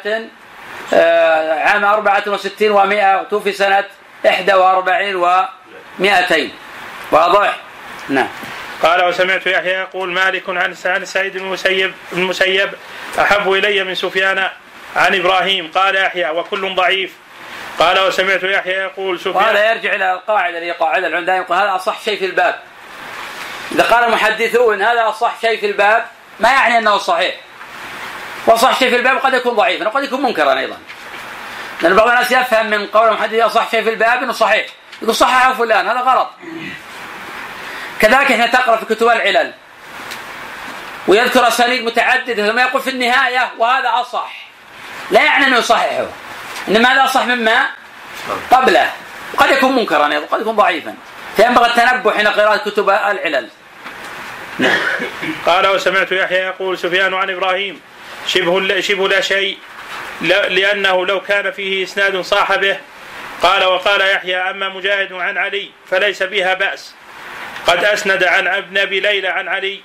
آه، عام 64 و100 توفي سنة 41 و200 واضح؟ نعم. قال وسمعت يحيى يقول مالك عن سعيد بن المسيب المسيب أحب إلي من سفيان عن إبراهيم قال يحيى وكل ضعيف. قال وسمعت يحيى يقول سفيان. وهذا يرجع إلى القاعدة اللي قاعدة العلماء يقول هذا أصح شيء في الباب. إذا قال المحدثون هذا أصح شيء في الباب ما يعني أنه صحيح؟ وأصح شيء في الباب قد يكون ضعيفا وقد يكون منكرا أيضا. لأن بعض الناس يفهم من قول المحدث أصح شيء في الباب أنه صحيح. يقول صححه فلان هذا غلط. كذلك إحنا تقرأ في كتب العلل ويذكر أسانيد متعددة ثم يقول في النهاية وهذا أصح. لا يعني انه يصححه إنما هذا اصح مما قبله. قد يكون منكرا أيضا قد يكون ضعيفا. فينبغي التنبه حين قراءة كتب العلل. قال وسمعت يحيى يقول سفيان عن إبراهيم. شبه شبه لا شيء. لأنه لو كان فيه إسناد صاح به قال وقال يحيى أما مجاهد عن علي فليس بها بأس. قد أسند عن ابن أبي ليلى عن علي.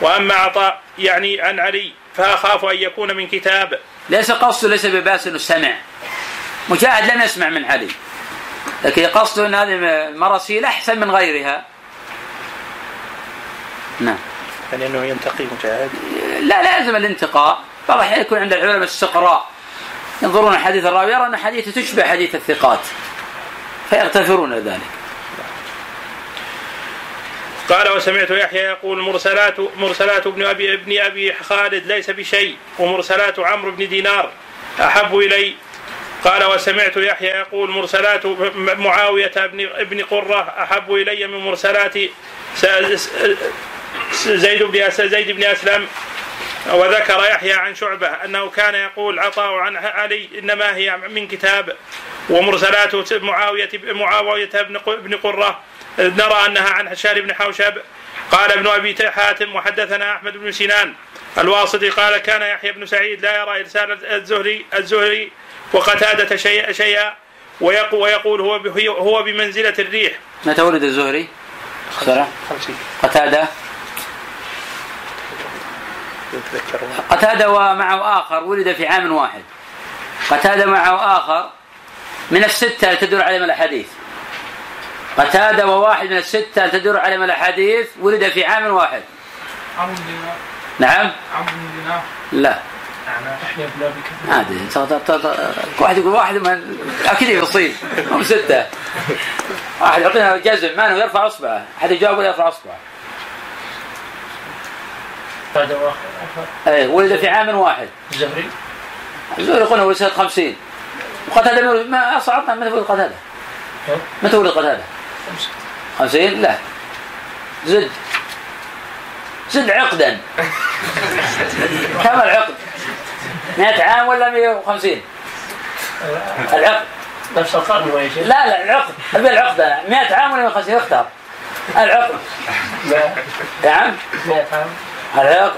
وأما عطاء يعني عن علي فأخاف أن يكون من كتاب. ليس قصده ليس بباس إنه سمع. مجاهد لم يسمع من علي. لكن قصده إن هذه المراسيل أحسن من غيرها. نعم. يعني إنه ينتقي مجاهد؟ لا لا يلزم الانتقاء. بعض الأحيان يكون عند العلماء استقراء ينظرون حديث الراوي يرى أن حديثه تشبه حديث الثقات. فيغتفرون ذلك. قال وسمعت يحيى يقول مرسلات مرسلات ابن ابي ابن أبي خالد ليس بشيء ومرسلات عمرو بن دينار أحب إلي. قال وسمعت يحيى يقول مرسلات معاوية بن ابن قرة أحب إلي من مرسلات زيد بن زيد بن أسلم. وذكر يحيى عن شعبة أنه كان يقول عطاء عن علي إنما هي من كتاب ومرسلات معاوية معاوية بن قرة. نرى أنها عن هشام بن حوشب. قال ابن أبي حاتم وحدثنا أحمد بن سنان. الواسطي قال كان يحيى بن سعيد لا يرى إرسال الزهري الزهري وقتادة شيئا شيئا ويقول هو هو بمنزلة الريح. متى ولد الزهري؟ قتادة؟ قتادة ومعه آخر ولد في عام واحد. قتادة معه آخر من الستة تدور عليهم الأحاديث. قتادة وواحد من الستة تدور عليهم الأحاديث ولد في عام واحد. عمرو بن دينار نعم عمرو بن دينار لا صار- صار- واحد يقول واحد من أكيد يصيب. هم ستة. واحد يعطينا جزم. ما يرفع إصبعه. أحد يجاوب ولا يرفع إصبعه. بعد إيه ولد في عام واحد. الزهري. الزهري يقول ولد سنة 50 وقتاده ما اصعبنا متى ولد قتادة؟ متى ولد قتادة؟ 50 لا. زد. زد عقدا. كم العقد؟ 100 عام ولا 150 العقد. نفس القرن ولا شيء؟ لا لا العقد. أبي العقد. أنا 100 عام ولا 150 اختار. العقد. نعم. 100 عام. العقد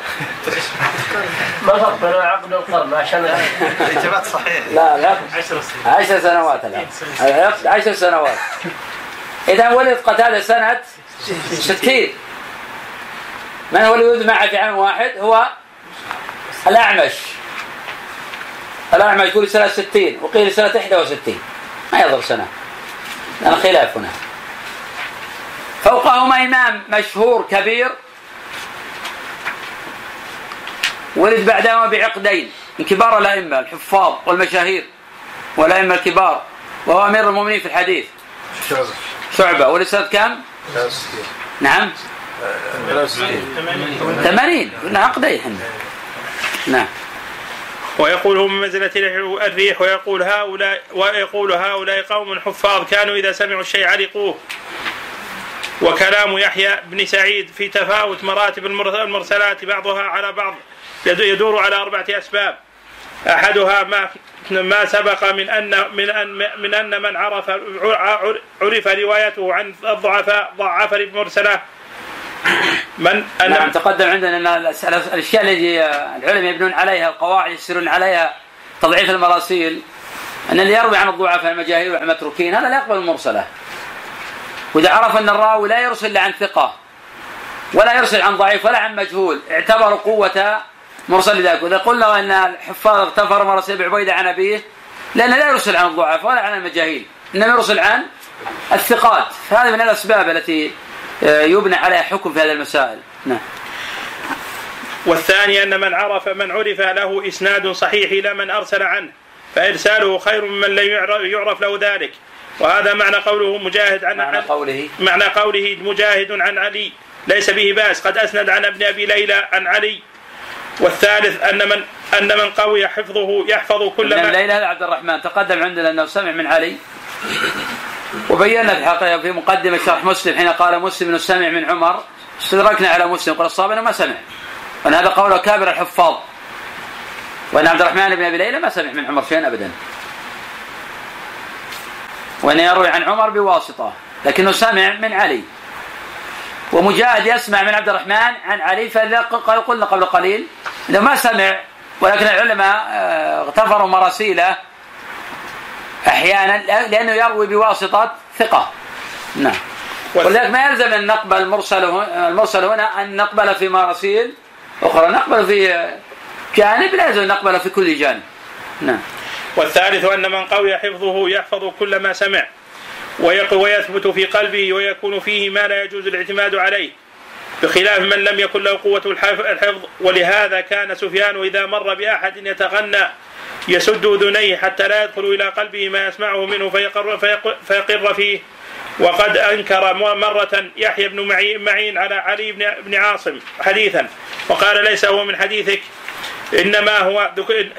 ما فرق بين العقد والقرن عشان الإجابات صحيح. لا العقد 10 سنين. 10 سنوات الآن. العقد 10 سنوات. إذا ولد قتادة سنة 60 من هو اللي ولد معه في عام واحد؟ هو الأعمش. الأعمش يقول سنة 60 وقيل سنة 61 ما يضرب سنة. لأن خلاف هنا. فوقهما إمام مشهور كبير ولد بعدهما بعقدين من كبار الأئمة الحفاظ والمشاهير والأئمة الكبار وهو أمير المؤمنين في الحديث. شعبة. ولد سنه كم؟ نعم. 80 قلنا عقدين إحنا. نعم. ويقول هو من منزلة الريح ويقول هؤلاء ويقول هؤلاء قوم حفاظ كانوا إذا سمعوا الشيء علقوه. وكلام يحيى بن سعيد في تفاوت مراتب المر- المرسلات بعضها على بعض. يدور على أربعة أسباب. أحدها ما ما سبق من أن من أن من أن من عرف عرف روايته عن الضعفاء ضعف المرسلة. من أن نعم تقدم عندنا أن الأس- الأشياء التي العلماء يبنون عليها القواعد يسيرون عليها تضعيف المراسيل. أن اللي يروي عن الضعفاء المجاهيل والمتروكين هذا لا يقبل المرسلة. وإذا عرف أن الراوي لا يرسل إلا عن ثقة ولا يرسل عن ضعيف ولا عن مجهول اعتبر قوة مرسل ذلك وإذا قلنا أن الحفاظ اغتفر مراسيل بعبيده عن أبيه لأنه لا يرسل عن الضعفاء ولا عن المجاهيل إنما يرسل عن الثقات. فهذه من الأسباب التي آه، يبنى عليها حكم في هذه المسائل. نعم. والثاني أن من عرف من عرف له إسناد صحيح إلى من أرسل عنه فإرساله خير ممن لم يعرف, يعرف له ذلك. وهذا معنى قوله مجاهد عن معنى قوله. معنى قوله مجاهد عن علي ليس به بأس. قد أسند عن ابن أبي ليلى عن علي والثالث أن من أن من قوي حفظه يحفظ كل من ما هذا عبد الرحمن تقدم عندنا أنه سمع من علي. وبينا في الحقيقة في مقدمة شرح مسلم حين قال مسلم إنه سمع من عمر. استدركنا على مسلم قال الصواب إنه ما سمع. وأن هذا قول كابر الحفاظ. وأن عبد الرحمن بن أبي ليلى ما سمع من عمر شيئا ابدا. وأن يروي عن عمر بواسطة لكنه سمع من علي. ومجاهد يسمع من عبد الرحمن عن علي ق- قلنا قبل قليل إنه ما سمع ولكن العلماء آه، اغتفروا مراسيله أحيانا لأنه يروي بواسطة ثقة. نعم. ولذلك ما يلزم أن نقبل المرسل المرسل هنا أن نقبل في مراسيل أخرى. نقبل في جانب لا يلزم أن نقبل في كل جانب. نعم. والثالث أن من قوي حفظه يحفظ كل ما سمع. ويثبت في قلبه ويكون فيه ما لا يجوز الاعتماد عليه بخلاف من لم يكن له قوة الحف- الحفظ. ولهذا كان سفيان إذا مر بأحد يتغنى يسد أذنيه حتى لا يدخل إلى قلبه ما يسمعه منه فيقر, فيق- فيقر فيه. وقد أنكر مرة يحيى بن معي- معين على علي بن عاصم حديثا وقال ليس هو من حديثك إنما هو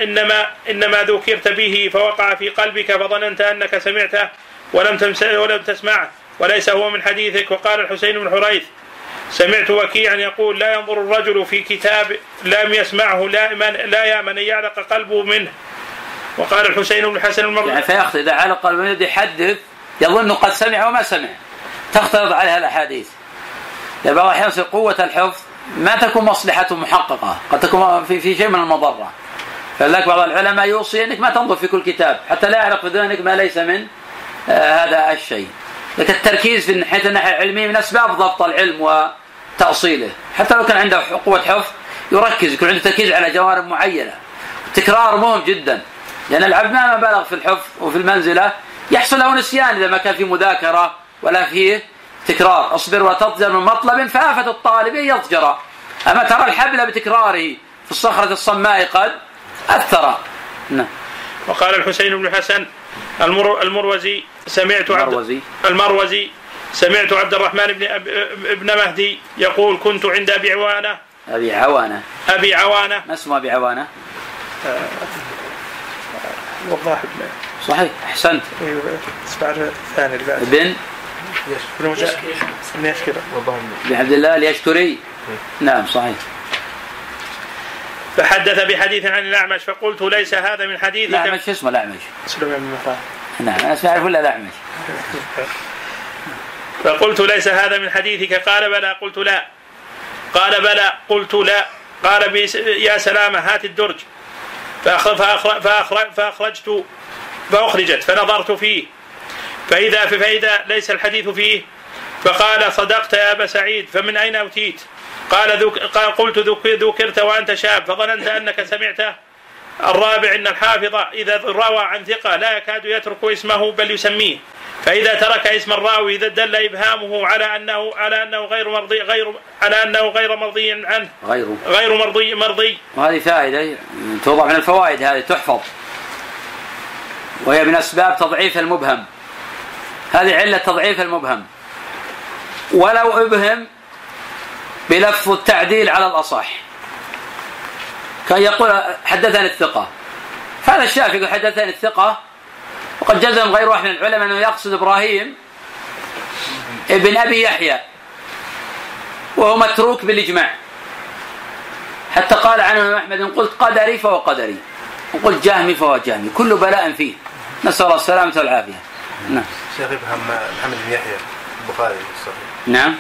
انما إنما ذكرت به فوقع في قلبك فظننت أنك سمعته ولم ولم تسمعه وليس هو من حديثك. وقال الحسين بن حريث سمعت وكيعا يقول لا ينظر الرجل في كتاب لم يسمعه لا من لا يأمن ان يعلق قلبه منه. وقال الحسين بن الحسن المر... يعني فيخطئ إذا علق المريض يحدث يظن قد سمع وما سمع. تختلط عليها الأحاديث. يعني بعض الأحيان يصير قوة الحفظ ما تكون مصلحته محققة قد تكون في, في شيء من المضرة. فلذلك بعض العلماء يوصي إنك ما تنظر في كل كتاب حتى لا يعلق في ذهنك ما ليس من هذا الشيء. لكن التركيز في حيث الناحية العلمية من أسباب ضبط العلم وتأصيله. حتى لو كان عنده قوة حفظ يركز يكون عنده تركيز على جوانب معينة. التكرار مهم جدا. لأن العبد مهما بلغ في الحفظ وفي المنزلة يحصل له نسيان إذا ما كان في مذاكرة ولا فيه تكرار. أصبر وتضجر من مطلب فآفة الطالب يضجر. أما ترى الحبل بتكراره في الصخرة الصماء قد أثر. نعم. وقال الحسين بن حسن المر المروزي سمعت عبد المروزي. المروزي سمعت عبد الرحمن بن أب... ابن مهدي يقول كنت عند أبي عوانة. أبي عوانة. أبي عوانة. ما اسمه أبي عوانة؟ وضاح بن صحيح أحسنت. أيوه اسمع الثاني اللي بعد بن بن مجا- بن يشكر بن عبد الله اليشكري. نعم صحيح. فحدث بحديث عن الأعمش فقلت ليس هذا من حديثك. الأعمش شو اسمه الأعمش. سليمان بن مهران نعم أعرف ولا الأعمش. فقلت ليس هذا من حديثك. قال بلى قلت لا. قال بلى قلت لا. قال بي يا سلامة هات الدرج. فأخ- فأخر- فأخر- فأخرجت فأخرجت فنظرت فيه. فإذا فإذا ليس الحديث فيه فقال صدقت يا أبا سعيد فمن أين أوتيت؟ قال, ذك قال قلت ذك- ذكرت وأنت شاب فظننت أنك سمعته الرابع أن الحافظ إذا روى عن ثقة لا يكاد يترك اسمه بل يسميه. فإذا ترك اسم الراوي إذا دل إبهامه على أنه على أنه غير مرضي غير على أنه غير مرضي عنه. غيره. غير مرضي مرضي. وهذه فائدة توضع من الفوائد هذه تحفظ. وهي من أسباب تضعيف المبهم. هذه علة تضعيف المبهم. ولو أبهم بلفظ التعديل على الأصح. كان يقول حدثني الثقة. هذا الشافعي يقول حدثني الثقة. وقد جزم غير واحد من العلماء أنه يقصد إبراهيم ابن أبي يحيى. وهو متروك بالإجماع. حتى قال عنه أحمد إن قلت قدري فهو قدري. وقلت جهمي فهو جهمي. كل بلاء فيه. نسأل الله السلامة والعافية. نعم. شيخ محمد بن يحيى البخاري الصحيح نعم.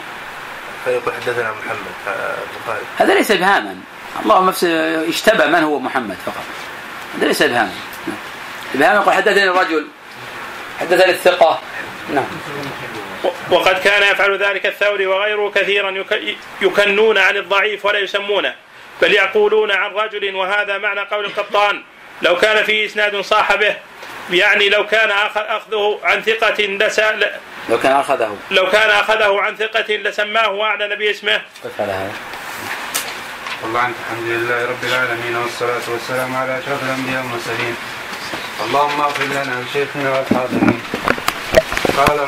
فيقول حدثنا محمد آه، البخاري هذا ليس إبهاما اللهم نفسه اشتبه من هو محمد فقط. هذا ليس إبهاما نعم. إبهام يقول حدثني الرجل حدثني الثقة. نعم. وقد كان يفعل ذلك الثوري وغيره كثيرا يك- يكنون عن الضعيف ولا يسمونه بل يقولون عن رجل وهذا معنى قول القطان لو كان فيه إسناد صاح به يعني لو كان أخذه عن ثقة لس... لو كان أخذه. لو كان أخذه عن ثقة لسماه وأعلن باسمه. فعل هذا. والله عنك الحمد لله رب العالمين والصلاة والسلام على أشرف الأنبياء والمرسلين. اللهم اغفر لنا ولشيخنا والحاضرين. قال